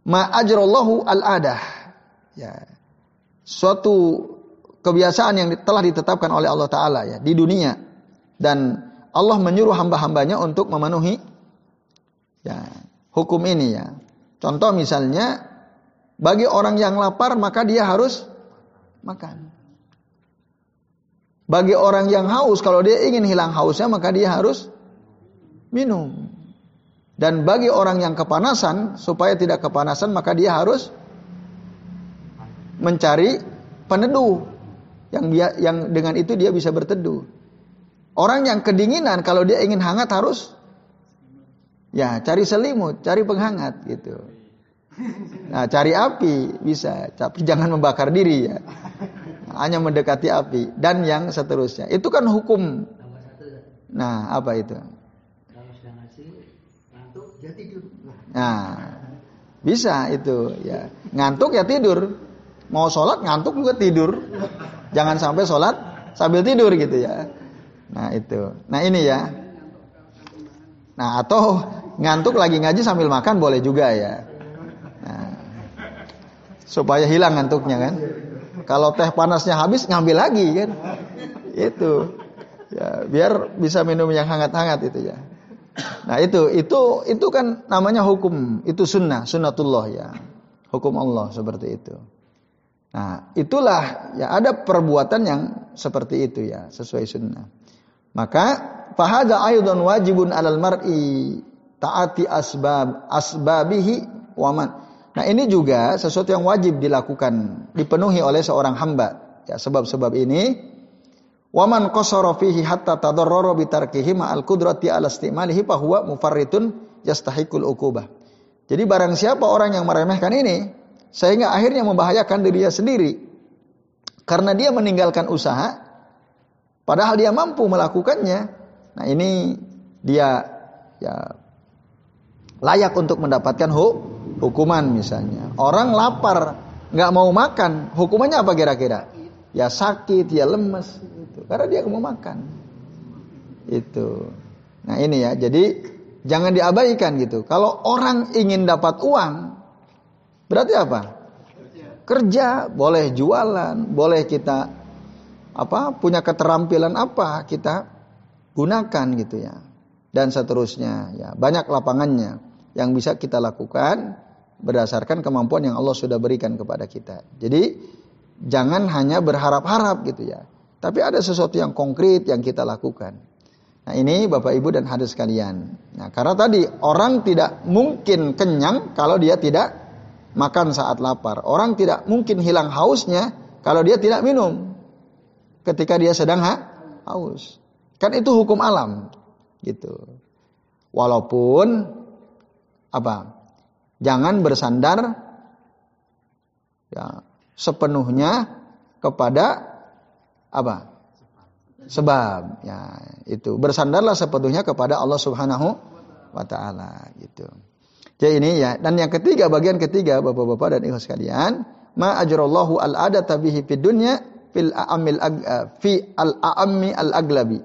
ma ajrallahu al-adah. Ya. Suatu kebiasaan yang telah ditetapkan oleh Allah taala ya di dunia dan Allah menyuruh hamba-hambanya untuk memenuhi ya hukum ini ya. Contoh misalnya bagi orang yang lapar maka dia harus makan. Bagi orang yang haus, kalau dia ingin hilang hausnya, maka dia harus minum. Dan bagi orang yang kepanasan, supaya tidak kepanasan maka dia harus mencari peneduh yang dia, yang dengan itu dia bisa berteduh. Orang yang kedinginan kalau dia ingin hangat harus ya cari selimut, cari penghangat gitu. Nah, cari api bisa, tapi jangan membakar diri ya. Hanya mendekati api dan yang seterusnya. Itu kan hukum. Nah, apa itu? Nah, bisa itu ya. Ngantuk ya tidur. Mau sholat ngantuk juga tidur. Jangan sampai sholat sambil tidur gitu ya. Nah itu. Nah ini ya. Nah atau ngantuk lagi ngaji sambil makan boleh juga ya. Nah, supaya hilang ngantuknya kan. Kalau teh panasnya habis ngambil lagi kan. Itu. Ya, biar bisa minum yang hangat-hangat itu ya. Nah itu itu itu kan namanya hukum itu sunnah sunnatullah ya hukum Allah seperti itu. Nah, itulah ya ada perbuatan yang seperti itu ya, sesuai sunnah. Maka fahada aydan wajibun alal mar'i taati asbab asbabihi waman. Nah, ini juga sesuatu yang wajib dilakukan, dipenuhi oleh seorang hamba. Ya, sebab-sebab ini waman qasara fihi hatta tadarrara bi tarkihi ma'al qudrati ala istimalihi fa huwa mufarritun yastahiqul uqubah. Jadi barang siapa orang yang meremehkan ini, sehingga akhirnya membahayakan dirinya sendiri. Karena dia meninggalkan usaha padahal dia mampu melakukannya. Nah ini dia ya layak untuk mendapatkan hukuman misalnya. Orang lapar nggak mau makan hukumannya apa kira-kira? Ya sakit ya lemes gitu. karena dia mau makan. Itu. Nah ini ya. Jadi jangan diabaikan gitu. Kalau orang ingin dapat uang Berarti apa? Kerja, boleh jualan, boleh kita apa punya keterampilan apa kita gunakan gitu ya. Dan seterusnya ya, banyak lapangannya yang bisa kita lakukan berdasarkan kemampuan yang Allah sudah berikan kepada kita. Jadi jangan hanya berharap-harap gitu ya. Tapi ada sesuatu yang konkret yang kita lakukan. Nah ini Bapak Ibu dan hadis sekalian. Nah karena tadi orang tidak mungkin kenyang kalau dia tidak makan saat lapar. Orang tidak mungkin hilang hausnya kalau dia tidak minum ketika dia sedang ha haus. Kan itu hukum alam gitu. Walaupun apa? Jangan bersandar ya sepenuhnya kepada apa? Sebab ya itu bersandarlah sepenuhnya kepada Allah Subhanahu wa taala gitu. Jadi ini ya. Dan yang ketiga, bagian ketiga Bapak-bapak dan Ibu sekalian, ma ajrallahu al-adata bihi fid dunya fil a'amil eh, fi al-a'ammi al-aglabi.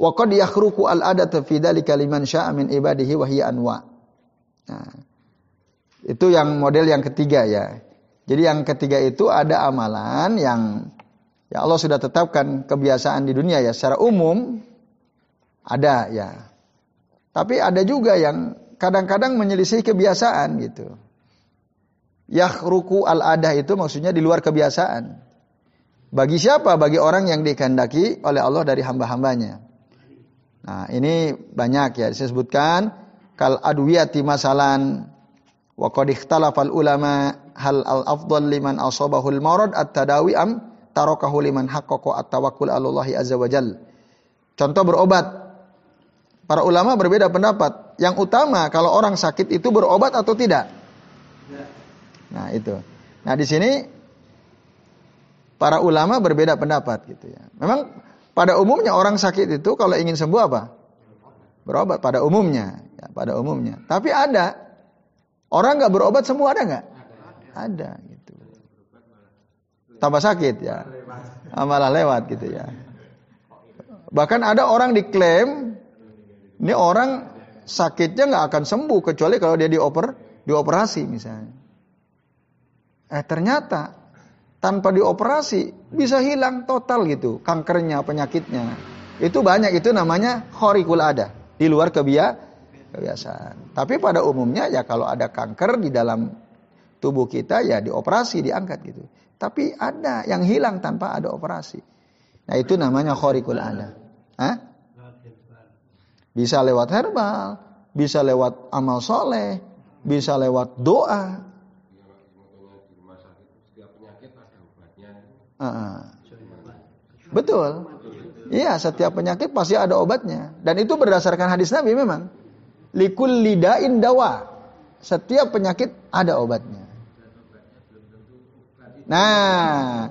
Wa qad yakhruqu al-adata fi dzalika liman syaa min ibadihi wa hiya anwa. Nah, itu yang model yang ketiga ya. Jadi yang ketiga itu ada amalan yang ya Allah sudah tetapkan kebiasaan di dunia ya secara umum ada ya. Tapi ada juga yang kadang-kadang menyelisih kebiasaan gitu. Yahruku al-adah itu maksudnya di luar kebiasaan. Bagi siapa? Bagi orang yang dikehendaki oleh Allah dari hamba-hambanya. Nah, ini banyak ya disebutkan kal adwiyati masalan wa qad ikhtalafal ulama hal al afdal liman asabahul marad at-tadawi am tarakahu liman haqqaqa at-tawakkul Allah azza wajal. Contoh berobat Para ulama berbeda pendapat. Yang utama kalau orang sakit itu berobat atau tidak? Nah, itu. Nah, di sini para ulama berbeda pendapat gitu ya. Memang pada umumnya orang sakit itu kalau ingin sembuh apa? Berobat pada umumnya, ya, pada umumnya. Tapi ada orang nggak berobat sembuh ada nggak? Ada gitu. Tambah sakit ya. Malah lewat gitu ya. Bahkan ada orang diklaim ini orang sakitnya nggak akan sembuh kecuali kalau dia dioper, dioperasi misalnya. Eh ternyata tanpa dioperasi bisa hilang total gitu kankernya, penyakitnya. Itu banyak itu namanya khorikul ada di luar kebia kebiasaan. Tapi pada umumnya ya kalau ada kanker di dalam tubuh kita ya dioperasi diangkat gitu. Tapi ada yang hilang tanpa ada operasi. Nah itu namanya khorikul ada. Hah? Bisa lewat herbal, bisa lewat amal soleh, bisa lewat doa. Uh, betul. Iya, setiap penyakit pasti ada obatnya. Dan itu berdasarkan hadis Nabi memang. Likul lidain dawa. Setiap penyakit ada obatnya. Nah,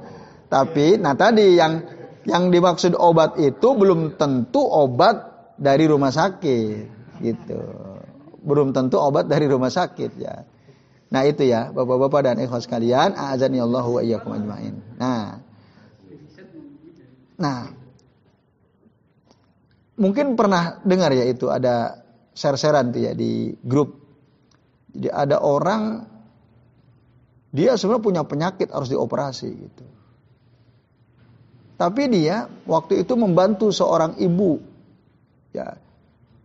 tapi nah tadi yang yang dimaksud obat itu belum tentu obat dari rumah sakit gitu. Belum tentu obat dari rumah sakit ya. Nah itu ya Bapak-bapak dan ikhwas sekalian, azani Allah wa iyyakum ajmain. Nah. Nah. Mungkin pernah dengar ya itu ada share-sharean tuh ya di grup. Jadi ada orang dia sebenarnya punya penyakit harus dioperasi gitu. Tapi dia waktu itu membantu seorang ibu ya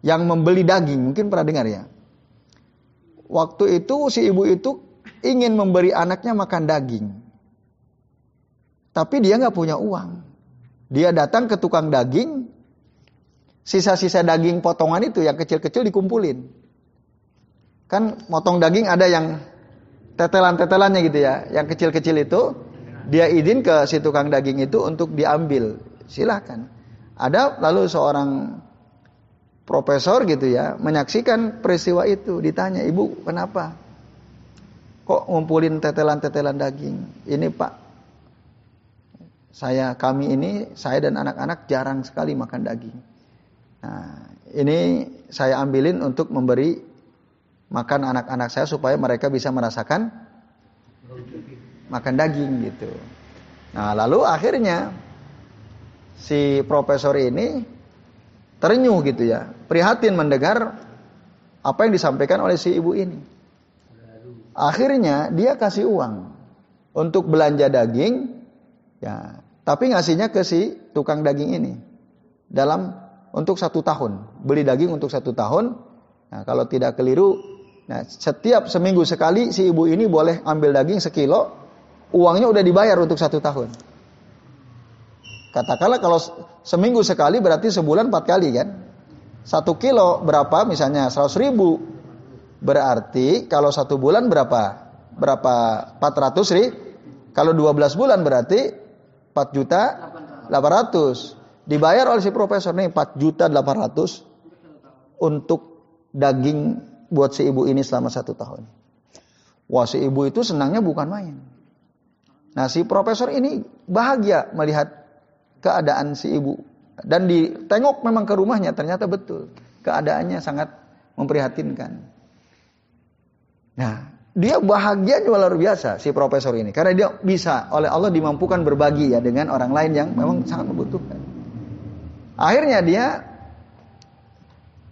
yang membeli daging, mungkin pernah dengar ya. Waktu itu si ibu itu ingin memberi anaknya makan daging. Tapi dia nggak punya uang. Dia datang ke tukang daging, sisa-sisa daging potongan itu yang kecil-kecil dikumpulin. Kan motong daging ada yang tetelan-tetelannya gitu ya. Yang kecil-kecil itu dia izin ke si tukang daging itu untuk diambil. Silahkan. Ada lalu seorang profesor gitu ya menyaksikan peristiwa itu. Ditanya, ibu kenapa? Kok ngumpulin tetelan-tetelan daging? Ini pak, saya kami ini, saya dan anak-anak jarang sekali makan daging. Nah, ini saya ambilin untuk memberi makan anak-anak saya supaya mereka bisa merasakan makan daging gitu. Nah, lalu akhirnya si profesor ini terenyuh gitu ya, prihatin mendengar apa yang disampaikan oleh si ibu ini. Akhirnya dia kasih uang untuk belanja daging, ya, tapi ngasihnya ke si tukang daging ini dalam untuk satu tahun, beli daging untuk satu tahun. Nah, kalau tidak keliru Nah, setiap seminggu sekali si ibu ini boleh ambil daging sekilo, uangnya udah dibayar untuk satu tahun. Katakanlah kalau seminggu sekali berarti sebulan empat kali kan? Satu kilo berapa misalnya seratus ribu. Berarti kalau satu bulan berapa? Berapa? 400 ribu. Kalau 12 bulan berarti 4 juta 800. Dibayar oleh si profesor nih 4 juta 800 untuk daging buat si ibu ini selama satu tahun. Wah si ibu itu senangnya bukan main. Nah si profesor ini bahagia melihat keadaan si ibu. Dan ditengok memang ke rumahnya ternyata betul. Keadaannya sangat memprihatinkan. Nah dia bahagia juga luar biasa si profesor ini. Karena dia bisa oleh Allah dimampukan berbagi ya dengan orang lain yang memang sangat membutuhkan. Akhirnya dia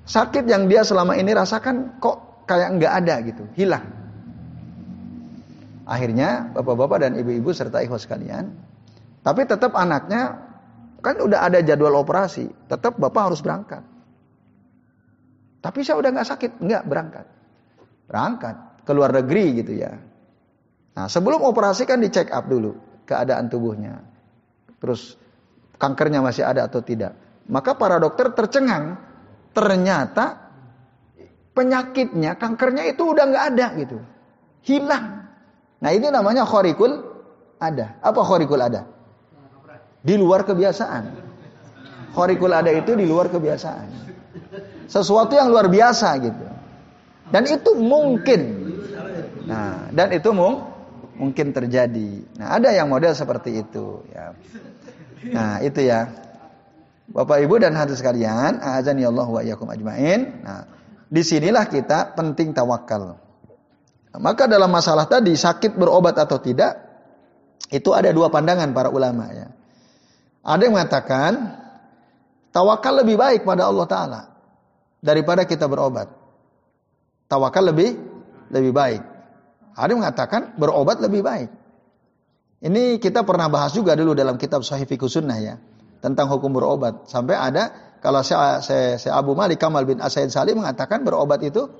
Sakit yang dia selama ini rasakan kok kayak nggak ada gitu, hilang. Akhirnya bapak-bapak dan ibu-ibu serta ikhwas sekalian, tapi tetap anaknya kan udah ada jadwal operasi, tetap bapak harus berangkat. Tapi saya udah nggak sakit, nggak berangkat, berangkat ke luar negeri gitu ya. Nah sebelum operasi kan dicek up dulu keadaan tubuhnya, terus kankernya masih ada atau tidak. Maka para dokter tercengang ternyata penyakitnya, kankernya itu udah nggak ada gitu. Hilang. Nah ini namanya khorikul ada. Apa khorikul ada? Di luar kebiasaan. Khorikul ada itu di luar kebiasaan. Sesuatu yang luar biasa gitu. Dan itu mungkin. Nah, dan itu mung mungkin terjadi. Nah, ada yang model seperti itu ya. Nah, itu ya. Bapak Ibu dan hadirin sekalian, azani Allah wa iyyakum ajmain. Nah, di sinilah kita penting tawakal. Maka dalam masalah tadi sakit berobat atau tidak, itu ada dua pandangan para ulama ya. Ada yang mengatakan tawakal lebih baik pada Allah Taala daripada kita berobat. Tawakal lebih lebih baik. Ada yang mengatakan berobat lebih baik. Ini kita pernah bahas juga dulu dalam kitab Sahih Fiqh Sunnah ya tentang hukum berobat. Sampai ada kalau saya, saya, saya Abu Malik Kamal bin Asaid Salim mengatakan berobat itu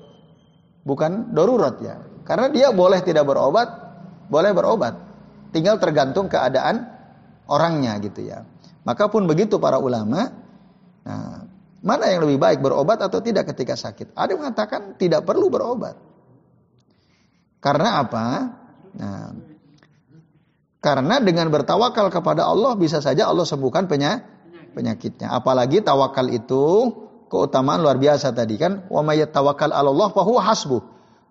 bukan darurat ya. Karena dia boleh tidak berobat, boleh berobat. Tinggal tergantung keadaan orangnya gitu ya. Maka pun begitu para ulama. Nah, Mana yang lebih baik berobat atau tidak ketika sakit? Ada yang mengatakan tidak perlu berobat. Karena apa? Nah, karena dengan bertawakal kepada Allah bisa saja Allah sembuhkan penyakitnya. Apalagi tawakal itu keutamaan luar biasa tadi kan. Wa may tawakkal 'ala Allah fa hasbuh.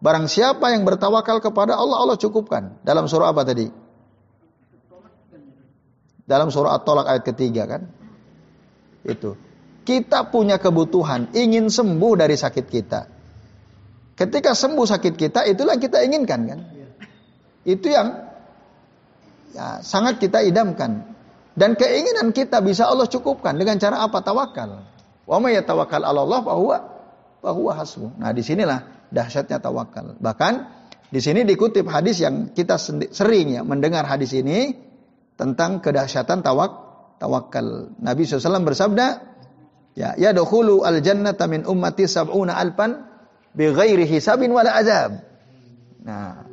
Barang siapa yang bertawakal kepada Allah, Allah cukupkan. Dalam surah apa tadi? Dalam surah At-Tolak ayat ketiga kan? Itu. Kita punya kebutuhan, ingin sembuh dari sakit kita. Ketika sembuh sakit kita, itulah kita inginkan kan? Itu yang ya, sangat kita idamkan. Dan keinginan kita bisa Allah cukupkan dengan cara apa? Tawakal. Wa may yatawakkal 'ala Allah fa huwa hasbuh. Nah, di sinilah dahsyatnya tawakal. Bahkan di sini dikutip hadis yang kita sering ya mendengar hadis ini tentang kedahsyatan tawak tawakal. Nabi SAW bersabda, ya ya dohulu al jannata min ummati sab'una alpan bi ghairi hisabin wala azab. Nah,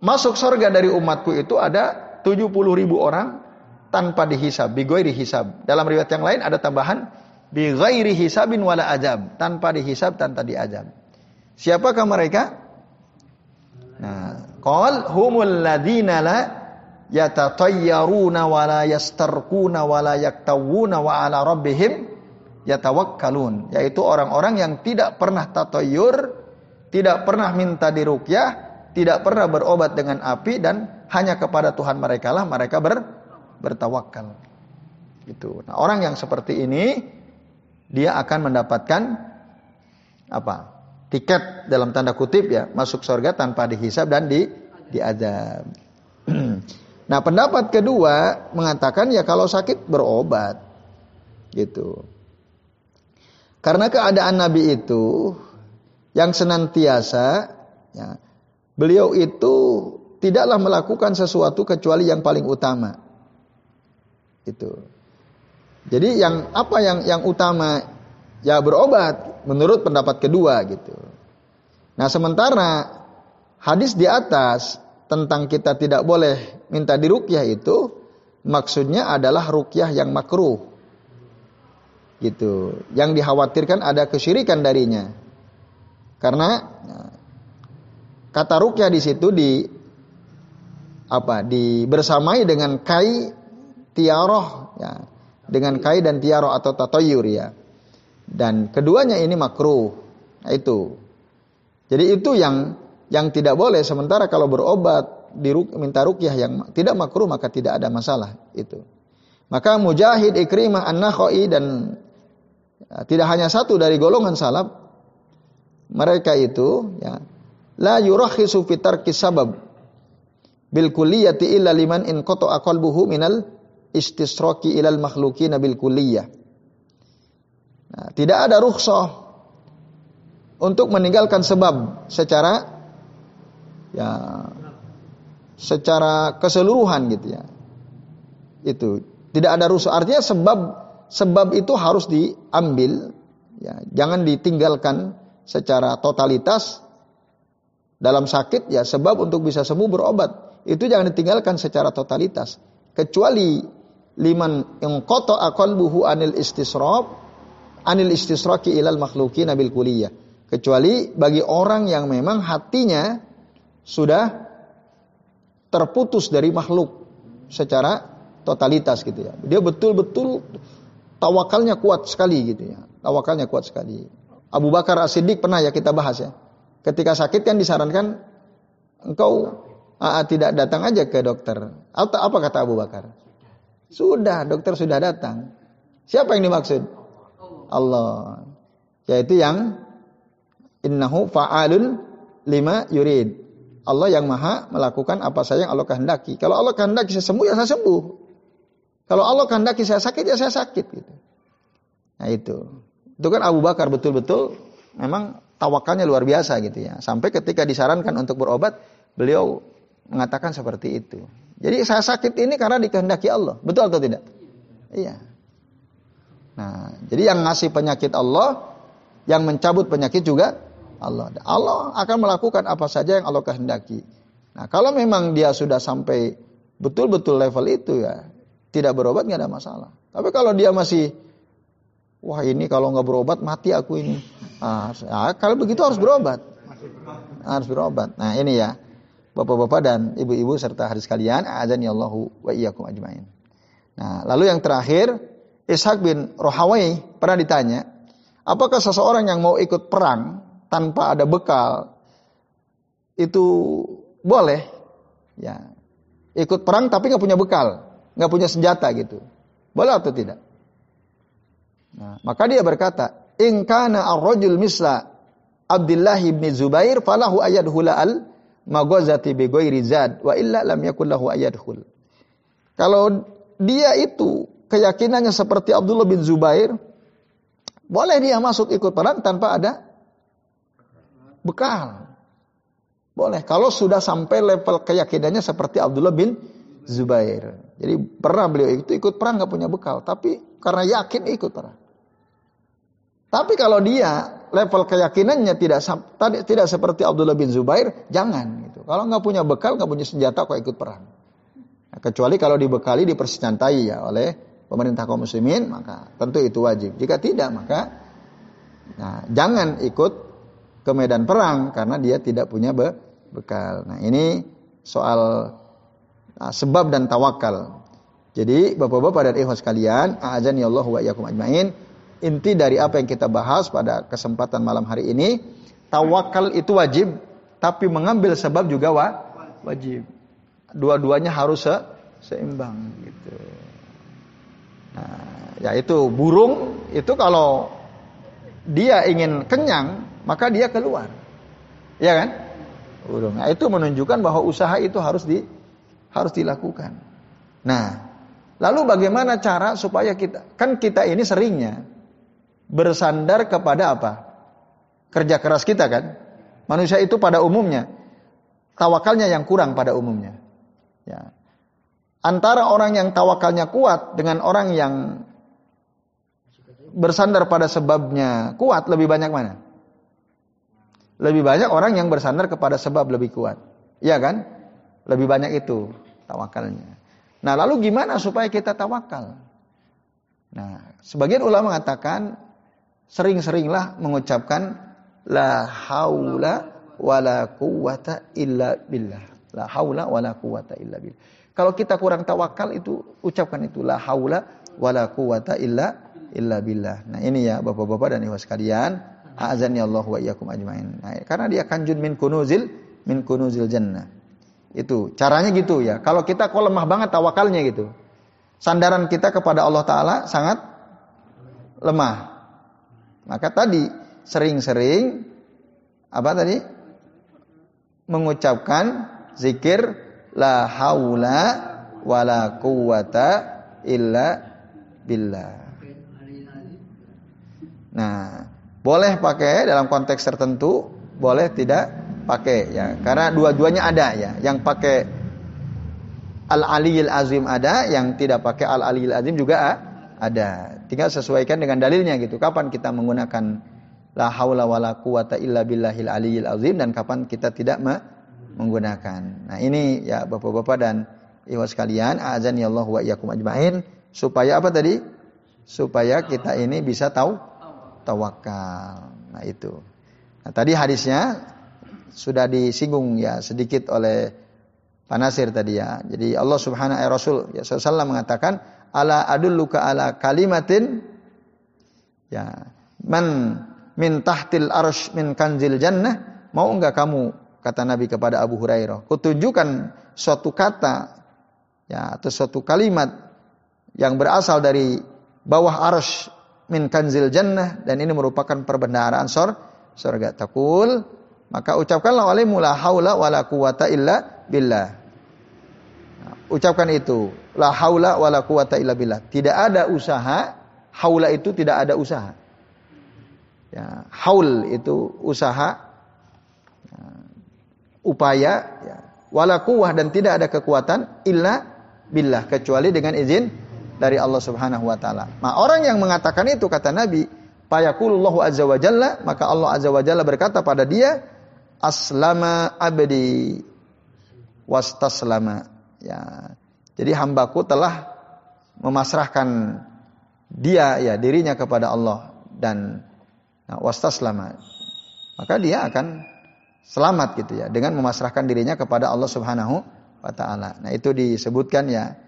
masuk surga dari umatku itu ada 70 ribu orang tanpa dihisab, bi ghairi hisab. Dalam riwayat yang lain ada tambahan bi ghairi hisabin wala azab, tanpa dihisab, tanpa diazab. Siapakah mereka? Nah, qal humul ladina la yatatayyaruna wa la yastarquna wa la yaktawuna wa ala rabbihim yatawakkalun, yaitu orang-orang yang tidak pernah tatayyur, tidak pernah minta diruqyah, tidak pernah berobat dengan api dan hanya kepada Tuhan mereka lah mereka ber, bertawakal. Itu. Nah, orang yang seperti ini dia akan mendapatkan apa? Tiket dalam tanda kutip ya, masuk surga tanpa dihisab dan di diazab. nah, pendapat kedua mengatakan ya kalau sakit berobat. Gitu. Karena keadaan Nabi itu yang senantiasa ya, beliau itu tidaklah melakukan sesuatu kecuali yang paling utama. Itu. Jadi yang apa yang yang utama ya berobat menurut pendapat kedua gitu. Nah, sementara hadis di atas tentang kita tidak boleh minta dirukyah itu maksudnya adalah rukyah yang makruh. Gitu. Yang dikhawatirkan ada kesyirikan darinya. Karena kata rukyah di situ di apa dibersamai dengan kai tiaroh ya dengan kai dan tiaroh atau tatoyur ya dan keduanya ini makruh nah, itu jadi itu yang yang tidak boleh sementara kalau berobat di minta rukyah yang tidak makruh maka tidak ada masalah itu maka mujahid ikrimah an dan ya, tidak hanya satu dari golongan salaf mereka itu ya la yurakhisu fitar kisabab bil kulliyati illa liman in qata'a qalbuhu minal istisraki ilal makhluqina bil kulliyah. Nah, tidak ada rukhsah untuk meninggalkan sebab secara ya secara keseluruhan gitu ya. Itu tidak ada rukhsah. Artinya sebab sebab itu harus diambil ya, jangan ditinggalkan secara totalitas dalam sakit ya sebab untuk bisa sembuh berobat itu jangan ditinggalkan secara totalitas. Kecuali liman koto buhu anil istisrob, anil istisroki ilal makhluki nabil kuliyah. Kecuali bagi orang yang memang hatinya sudah terputus dari makhluk secara totalitas gitu ya. Dia betul-betul tawakalnya kuat sekali gitu ya. Tawakalnya kuat sekali. Abu Bakar As-Siddiq pernah ya kita bahas ya. Ketika sakit kan disarankan engkau Aa, tidak datang aja ke dokter. Atau apa kata Abu Bakar? Sudah, dokter sudah datang. Siapa yang dimaksud? Allah. Yaitu yang innahu fa'alun lima yurid. Allah yang maha melakukan apa saja yang Allah kehendaki. Kalau Allah kehendaki saya sembuh, ya saya sembuh. Kalau Allah kehendaki saya sakit, ya saya sakit. Gitu. Nah itu. Itu kan Abu Bakar betul-betul memang tawakalnya luar biasa gitu ya. Sampai ketika disarankan untuk berobat, beliau mengatakan seperti itu. Jadi saya sakit ini karena dikehendaki Allah. Betul atau tidak? Iya. Nah, jadi yang ngasih penyakit Allah, yang mencabut penyakit juga Allah. Allah akan melakukan apa saja yang Allah kehendaki. Nah, kalau memang dia sudah sampai betul-betul level itu ya, tidak berobat nggak ada masalah. Tapi kalau dia masih Wah ini kalau nggak berobat mati aku ini. Nah, kalau begitu harus berobat. Harus berobat. Nah ini ya. Bapak-bapak dan ibu-ibu serta hadis kalian, azan ya Allahu wa iyyakum ajmain. Nah, lalu yang terakhir, Ishaq bin Rohawai pernah ditanya, apakah seseorang yang mau ikut perang tanpa ada bekal itu boleh? Ya, ikut perang tapi nggak punya bekal, nggak punya senjata gitu, boleh atau tidak? Nah, maka dia berkata, "In kana ar-rajul misla Abdullah bin Zubair falahu ayadhula al maghazati bi ghairi wa illa lam yakul lahu ayadhul." Kalau dia itu keyakinannya seperti Abdullah bin Zubair, boleh dia masuk ikut perang tanpa ada bekal. Boleh kalau sudah sampai level keyakinannya seperti Abdullah bin Zubair. Jadi pernah beliau itu ikut perang nggak punya bekal, tapi karena yakin ikut perang. Tapi kalau dia level keyakinannya tidak tidak seperti Abdullah bin Zubair, jangan gitu. Kalau nggak punya bekal, nggak punya senjata, kok ikut perang. Nah, kecuali kalau dibekali, dipersenjatai ya oleh pemerintah kaum muslimin, maka tentu itu wajib. Jika tidak, maka nah, jangan ikut ke medan perang karena dia tidak punya be bekal. Nah ini soal nah, sebab dan tawakal. Jadi bapak-bapak dan ikhwas sekalian, azan Allah wa iyyakum ajmain inti dari apa yang kita bahas pada kesempatan malam hari ini, tawakal itu wajib, tapi mengambil sebab juga wa, wajib. Dua-duanya harus se seimbang gitu. Nah, yaitu burung itu kalau dia ingin kenyang, maka dia keluar. Ya kan? Nah, itu menunjukkan bahwa usaha itu harus di harus dilakukan. Nah, lalu bagaimana cara supaya kita kan kita ini seringnya bersandar kepada apa? Kerja keras kita kan? Manusia itu pada umumnya tawakalnya yang kurang pada umumnya. Ya. Antara orang yang tawakalnya kuat dengan orang yang bersandar pada sebabnya kuat lebih banyak mana? Lebih banyak orang yang bersandar kepada sebab lebih kuat. Iya kan? Lebih banyak itu tawakalnya. Nah, lalu gimana supaya kita tawakal? Nah, sebagian ulama mengatakan sering-seringlah mengucapkan la haula wala quwata illa billah. La haula wala quwata illa billah. Kalau kita kurang tawakal itu ucapkan itu la haula wala quwata illa illa billah. Nah, ini ya Bapak-bapak dan Ibu sekalian, azani Allah wa iyyakum ajmain. Nah, karena dia kanjun min kunuzil min kunuzil jannah. Itu caranya gitu ya. Kalau kita kok lemah banget tawakalnya gitu. Sandaran kita kepada Allah taala sangat lemah. Maka tadi sering-sering apa tadi? Mengucapkan zikir la haula wala quwata illa billah. Nah, boleh pakai dalam konteks tertentu, boleh tidak pakai ya. Karena dua-duanya ada ya. Yang pakai Al Aliyil Azim ada, yang tidak pakai Al Aliyil Azim juga ada. Tinggal sesuaikan dengan dalilnya gitu. Kapan kita menggunakan la haula wala quwata illa billahil aliyil azim dan kapan kita tidak menggunakan. Nah, ini ya Bapak-bapak dan Ibu sekalian, azan ya Allah wa iyyakum ajmain supaya apa tadi? Supaya kita ini bisa tahu tawakal. Nah, itu. Nah, tadi hadisnya sudah disinggung ya sedikit oleh Panasir tadi ya. Jadi Allah Subhanahu wa Rasul ya sallallahu mengatakan ala adulluka ala kalimatin ya man min tahtil arsh min kanzil jannah mau enggak kamu kata Nabi kepada Abu Hurairah kutunjukkan suatu kata ya atau suatu kalimat yang berasal dari bawah arsh min kanzil jannah dan ini merupakan perbendaharaan sor surga takul maka ucapkanlah alaihi la haula wala quwata illa billah ucapkan itu la haula wala quwata illa billah. Tidak ada usaha, haula itu tidak ada usaha. Ya, haul itu usaha ya, upaya ya, wala quwah dan tidak ada kekuatan illa billah kecuali dengan izin dari Allah Subhanahu wa taala. Nah, orang yang mengatakan itu kata Nabi, fayaqulullahu azza wa jalla, maka Allah azza wa jalla berkata pada dia, aslama abdi wastaslama. Ya, jadi hambaku telah memasrahkan dia ya dirinya kepada Allah dan nah, wastaslama maka dia akan selamat gitu ya dengan memasrahkan dirinya kepada Allah Subhanahu wa taala. Nah, itu disebutkan ya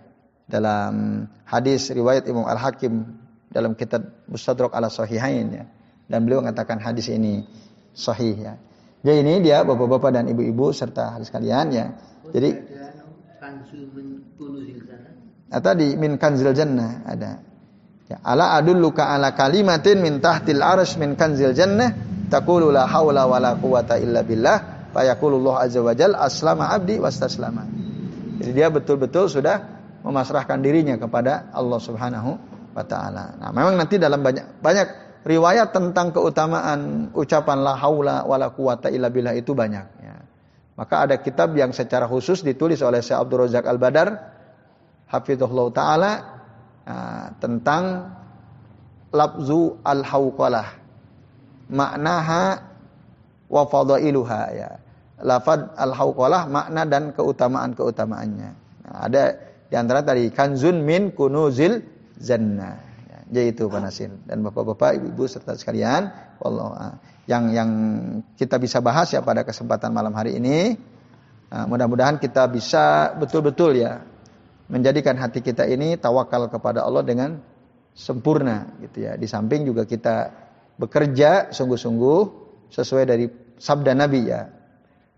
dalam hadis riwayat Imam Al-Hakim dalam kitab Mustadrak ala Sahihain ya. Dan beliau mengatakan hadis ini sahih ya. Jadi ini dia bapak-bapak dan ibu-ibu serta hadis kalian ya. Jadi Nah, tadi min kanzil jannah ada. Ya, ala adulluka ala kalimatin min tahtil arsh min kanzil jannah taqulu la haula wala quwata illa billah fayaqulullah azza wajal aslama abdi wastaslama. Jadi dia betul-betul sudah memasrahkan dirinya kepada Allah Subhanahu wa taala. Nah, memang nanti dalam banyak banyak riwayat tentang keutamaan ucapan la haula wala quwata illa billah itu banyak ya. Maka ada kitab yang secara khusus ditulis oleh Syekh Abdul Razak Al-Badar hafizahullah taala uh, tentang labzu al-hauqalah maknaha wa fadailuha ya. Lafad al-hauqalah makna dan keutamaan-keutamaannya. Nah, ada di antara tadi kanzun min kunuzil zanna. Ya, jadi itu Pak Nasir dan Bapak-bapak, Ibu-ibu serta sekalian, wallah yang yang kita bisa bahas ya pada kesempatan malam hari ini. Nah, mudah-mudahan kita bisa betul-betul ya menjadikan hati kita ini tawakal kepada Allah dengan sempurna gitu ya. Di samping juga kita bekerja sungguh-sungguh sesuai dari sabda Nabi ya.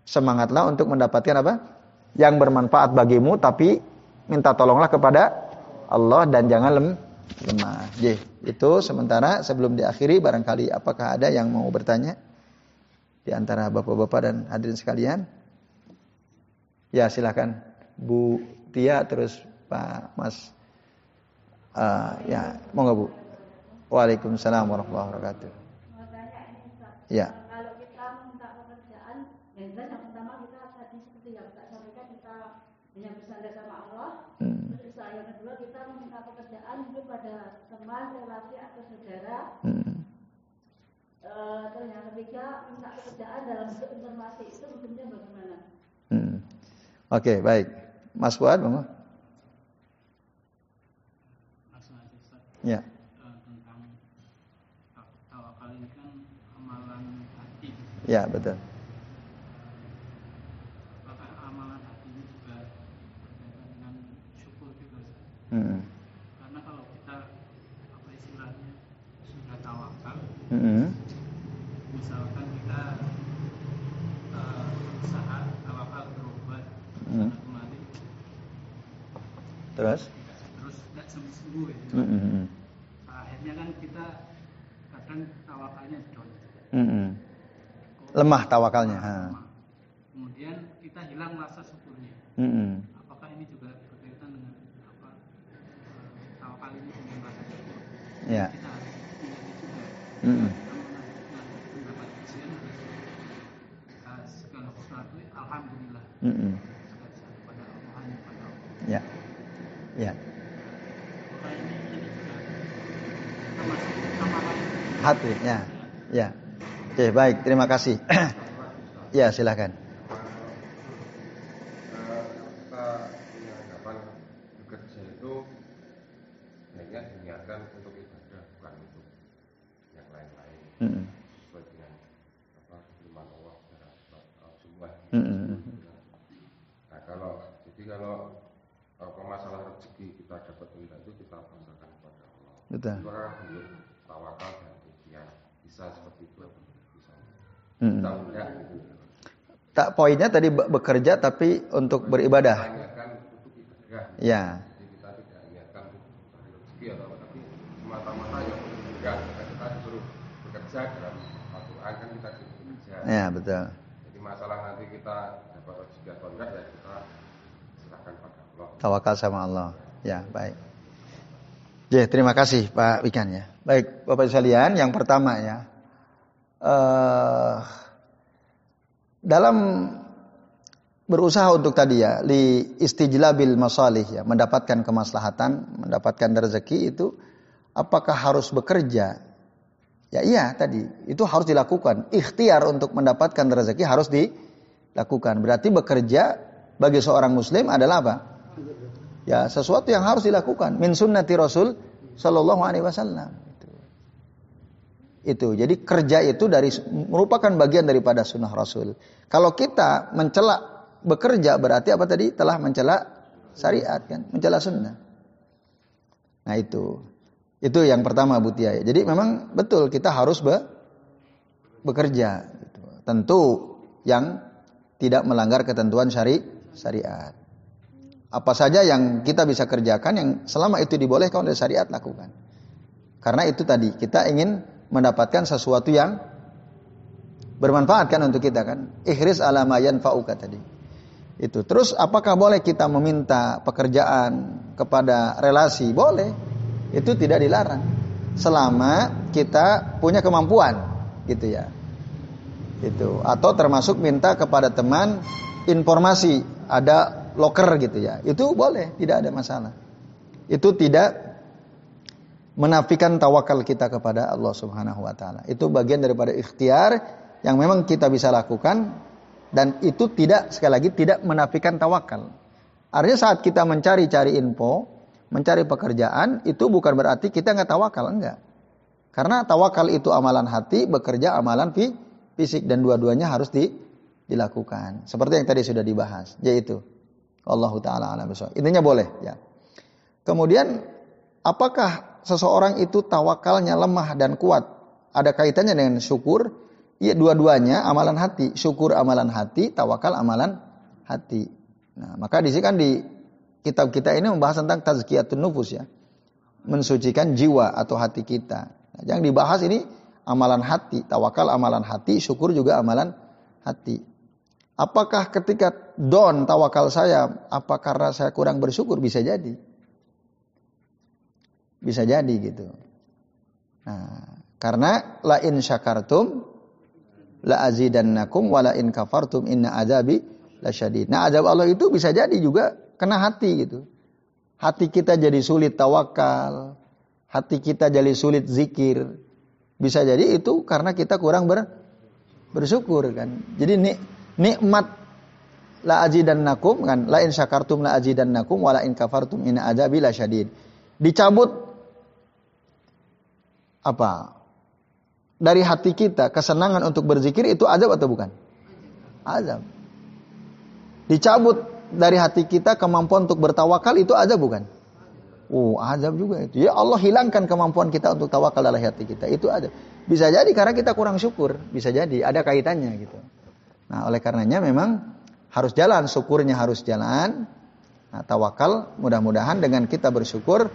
Semangatlah untuk mendapatkan apa? Yang bermanfaat bagimu tapi minta tolonglah kepada Allah dan jangan lem, lemah. J. Itu sementara sebelum diakhiri barangkali apakah ada yang mau bertanya di antara bapak-bapak dan hadirin sekalian? Ya silakan Bu Tia terus Pak Mas uh, ya mau nggak Bu? Waalaikumsalam warahmatullahi wabarakatuh. Ya. Kalau kita minta pekerjaan, yang jelas yang pertama kita tadi seperti yang kita sampaikan kita hanya bersandar sama Allah. Hmm. Terus yang kedua kita meminta pekerjaan itu pada teman, relasi atau saudara. Hmm. Uh, terus yang ketiga minta pekerjaan dalam bentuk informasi itu bentuknya bagaimana? Hmm. Oke okay, baik, Mas Fuad, Mama. Ya. Ya, betul. Apakah amalan hati ini juga berkaitan dengan syukur juga? Hmm. Karena kalau kita apa istilahnya sudah tawakal, hmm. misalkan kita uh, usaha tawakal berobat hmm. kemari, terus terus tidak sembuh sembuh ya. Hmm. hmm. Akhirnya kan kita kadang tawakalnya down. Hmm lemah tawakalnya. Ha. Kemudian kita hilang rasa syukurnya. Mm -hmm. Apakah ini juga berkaitan dengan apa tawakal ini dengan rasa syukur? Ya. Kita harus juga. Mm -hmm. alhamdulillah. Mm -hmm. Pada Allah pada Allah. Ya. Ya. Hati, ya. Ya. Oke, baik. Terima kasih. ya, silakan. Nah, kalau jadi kalau apa masalah rezeki kita dapat minta itu kita pasrahkan kepada Allah. Betul. tawakal dan ikhtiar bisa seperti itu. Hmm. Tak poinnya tadi bekerja tapi untuk beribadah. Ya. Ya betul. Jadi masalah nanti kita dapat rezeki atau enggak ya kita serahkan pada Allah. Tawakal sama Allah. Ya baik. Ya terima kasih Pak Wikan ya. Baik Bapak sekalian yang pertama ya uh, dalam berusaha untuk tadi ya li istijlabil masalih ya mendapatkan kemaslahatan mendapatkan rezeki itu apakah harus bekerja? Ya iya tadi itu harus dilakukan. Ikhtiar untuk mendapatkan rezeki harus dilakukan. Berarti bekerja bagi seorang muslim adalah apa? Ya sesuatu yang harus dilakukan. Min sunnati rasul Shallallahu Alaihi Wasallam. Itu. Jadi kerja itu dari merupakan bagian daripada sunnah Rasul. Kalau kita mencela bekerja berarti apa tadi? Telah mencela syariat kan, mencela sunnah. Nah itu, itu yang pertama Butia. Jadi memang betul kita harus be bekerja. Gitu. Tentu yang tidak melanggar ketentuan syari syariat. Apa saja yang kita bisa kerjakan yang selama itu dibolehkan oleh syariat lakukan. Karena itu tadi kita ingin mendapatkan sesuatu yang bermanfaat kan untuk kita kan. Ikhris alamayan fauka tadi. Itu. Terus apakah boleh kita meminta pekerjaan kepada relasi? Boleh. Itu tidak dilarang. Selama kita punya kemampuan gitu ya. Itu. Atau termasuk minta kepada teman informasi ada loker gitu ya. Itu boleh, tidak ada masalah. Itu tidak menafikan tawakal kita kepada Allah Subhanahu wa taala. Itu bagian daripada ikhtiar yang memang kita bisa lakukan dan itu tidak sekali lagi tidak menafikan tawakal. Artinya saat kita mencari-cari info, mencari pekerjaan itu bukan berarti kita nggak tawakal, enggak. Karena tawakal itu amalan hati, bekerja amalan fisik dan dua-duanya harus di, dilakukan. Seperti yang tadi sudah dibahas, yaitu Allah taala alam Intinya boleh ya. Kemudian apakah seseorang itu tawakalnya lemah dan kuat? Ada kaitannya dengan syukur? Iya dua-duanya amalan hati, syukur amalan hati, tawakal amalan hati. Nah, maka di sini kan di kitab kita ini membahas tentang tazkiyatun nufus ya. Mensucikan jiwa atau hati kita. Nah, yang dibahas ini amalan hati, tawakal amalan hati, syukur juga amalan hati. Apakah ketika don tawakal saya, apa karena saya kurang bersyukur? Bisa jadi. Bisa jadi gitu. Nah, karena la in syakartum la azidannakum wa la in kafartum inna azabi lasyadid. Nah, azab Allah itu bisa jadi juga kena hati gitu. Hati kita jadi sulit tawakal, hati kita jadi sulit zikir. Bisa jadi itu karena kita kurang ber, bersyukur kan. Jadi nih nikmat la azidannakum kan la in syakartum la azidannakum wa la in kafartum inna azabi lasyadid. Dicabut apa? Dari hati kita kesenangan untuk berzikir itu azab atau bukan? Azab. Dicabut dari hati kita kemampuan untuk bertawakal itu azab bukan? Oh, azab juga itu. Ya Allah hilangkan kemampuan kita untuk tawakal dalam hati kita. Itu azab. Bisa jadi karena kita kurang syukur, bisa jadi ada kaitannya gitu. Nah, oleh karenanya memang harus jalan, syukurnya harus jalan. Nah, tawakal mudah-mudahan dengan kita bersyukur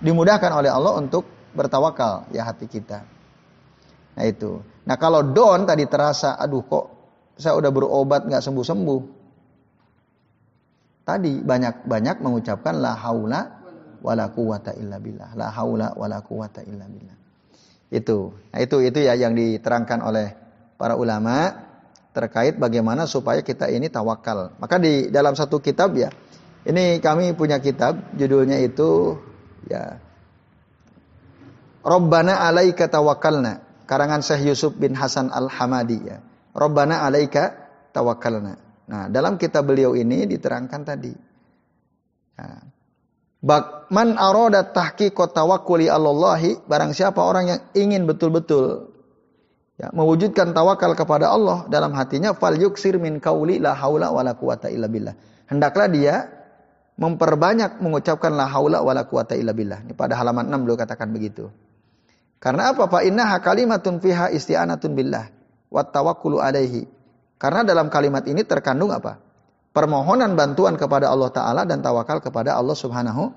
dimudahkan oleh Allah untuk bertawakal ya hati kita. Nah itu. Nah kalau don tadi terasa, aduh kok saya udah berobat nggak sembuh-sembuh. Tadi banyak-banyak mengucapkan la haula wala quwata illa billah. La haula wala quwata illa billah. Itu. Nah itu itu ya yang diterangkan oleh para ulama terkait bagaimana supaya kita ini tawakal. Maka di dalam satu kitab ya, ini kami punya kitab judulnya itu ya Rabbana alaika tawakkalna karangan Syekh Yusuf bin Hasan Al-Hamadi ya. Rabbana alaika tawakkalna. Nah, dalam kitab beliau ini diterangkan tadi. Nah, man aroda tahqiqat tawakkuli Allahi barang siapa orang yang ingin betul-betul ya, mewujudkan tawakal kepada Allah dalam hatinya fal yuksir min kauli la haula wala quwata illa billah. Hendaklah dia memperbanyak mengucapkan la haula wala quwata illa billah. Ini pada halaman 6 beliau katakan begitu. Karena apa? Fa innaha kalimatun fiha isti'anatun billah wa tawakkulu alaihi. Karena dalam kalimat ini terkandung apa? Permohonan bantuan kepada Allah taala dan tawakal kepada Allah Subhanahu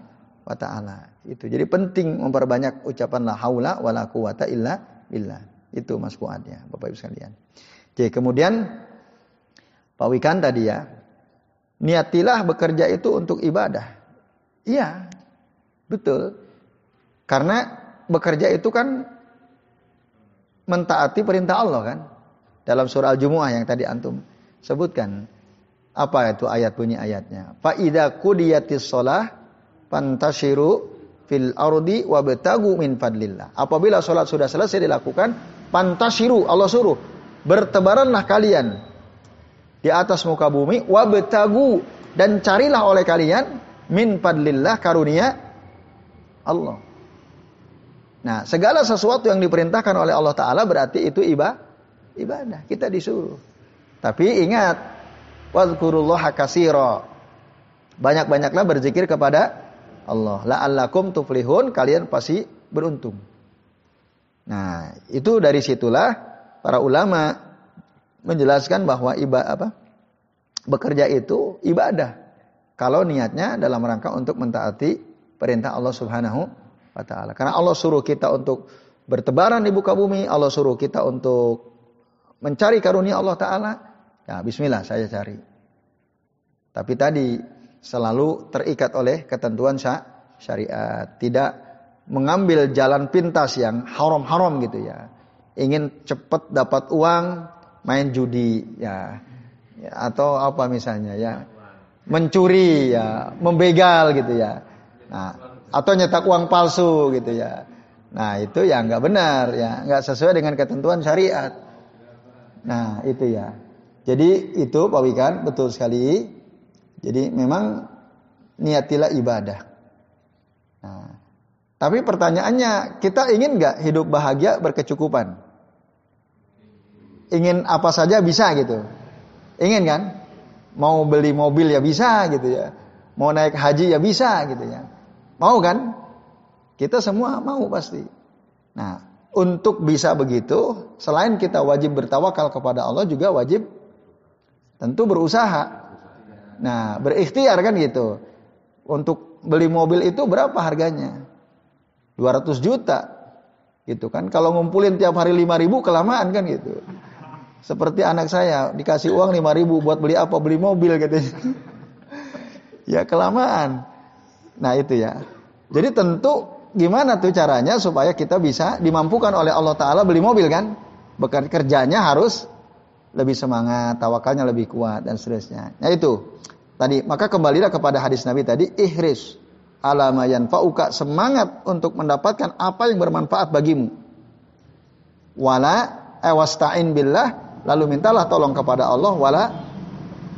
wa taala. Itu. Jadi penting memperbanyak ucapan la haula wala quwata illa billah. Itu Mas Fuad ya, Bapak Ibu sekalian. Oke, kemudian Pak Wikan tadi ya, niatilah bekerja itu untuk ibadah. Iya, betul. Karena bekerja itu kan mentaati perintah Allah kan. Dalam surah Al-Jumu'ah yang tadi antum sebutkan. Apa itu ayat bunyi ayatnya? Fa idza qudiyatis shalah fantashiru fil ardi wabtagu min fadlillah. Apabila sholat sudah selesai dilakukan, Pantasiru Allah suruh bertebaranlah kalian di atas muka bumi wabtagu dan carilah oleh kalian min fadlillah karunia Allah. Nah, segala sesuatu yang diperintahkan oleh Allah Ta'ala berarti itu ibadah. Ibadah, kita disuruh. Tapi ingat, wadhkurullah kasiro. Banyak-banyaklah berzikir kepada Allah. La'allakum tuflihun, kalian pasti beruntung. Nah, itu dari situlah para ulama menjelaskan bahwa ibadah apa? Bekerja itu ibadah. Kalau niatnya dalam rangka untuk mentaati perintah Allah Subhanahu wa taala. Karena Allah suruh kita untuk bertebaran di muka bumi, Allah suruh kita untuk mencari karunia Allah taala. Ya, bismillah saya cari. Tapi tadi selalu terikat oleh ketentuan syariat, tidak mengambil jalan pintas yang haram-haram gitu ya. Ingin cepat dapat uang, main judi ya. ya atau apa misalnya ya. Mencuri ya, membegal gitu ya. Nah, atau nyetak uang palsu gitu ya. Nah itu ya nggak benar ya, nggak sesuai dengan ketentuan syariat. Nah itu ya. Jadi itu Pak Wikan betul sekali. Jadi memang niatilah ibadah. Nah, tapi pertanyaannya kita ingin nggak hidup bahagia berkecukupan? Ingin apa saja bisa gitu. Ingin kan? Mau beli mobil ya bisa gitu ya. Mau naik haji ya bisa gitu ya. Mau kan? Kita semua mau pasti. Nah, untuk bisa begitu, selain kita wajib bertawakal kepada Allah juga wajib tentu berusaha. Nah, berikhtiar kan gitu. Untuk beli mobil itu berapa harganya? 200 juta. Gitu kan. Kalau ngumpulin tiap hari 5 ribu kelamaan kan gitu. Seperti anak saya dikasih uang 5 ribu buat beli apa? Beli mobil gitu. ya kelamaan. Nah itu ya. Jadi tentu gimana tuh caranya supaya kita bisa dimampukan oleh Allah Ta'ala beli mobil kan? Bekerjanya harus lebih semangat, tawakalnya lebih kuat dan seterusnya. Nah itu tadi maka kembalilah kepada hadis Nabi tadi ihris alamayan fauka semangat untuk mendapatkan apa yang bermanfaat bagimu. Wala ewastain billah lalu mintalah tolong kepada Allah wala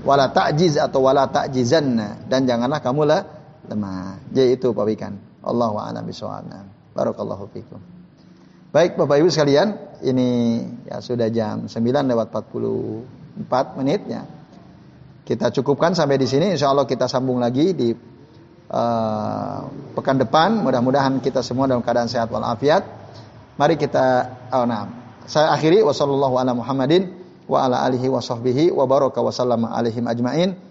wala ta'jiz atau wala ta'jizanna dan janganlah kamu lah lemah. Jadi itu Pak Wikan. Allahu a'lam bishawab. Barakallahu fikum. Baik Bapak Ibu sekalian, ini ya sudah jam 9 lewat 44 menit ya. Kita cukupkan sampai di sini. Insya Allah kita sambung lagi di uh, pekan depan. Mudah-mudahan kita semua dalam keadaan sehat walafiat. Mari kita oh, nah, saya akhiri wasallallahu ala Muhammadin wa ala alihi wa sahbihi wa baraka wa ajmain.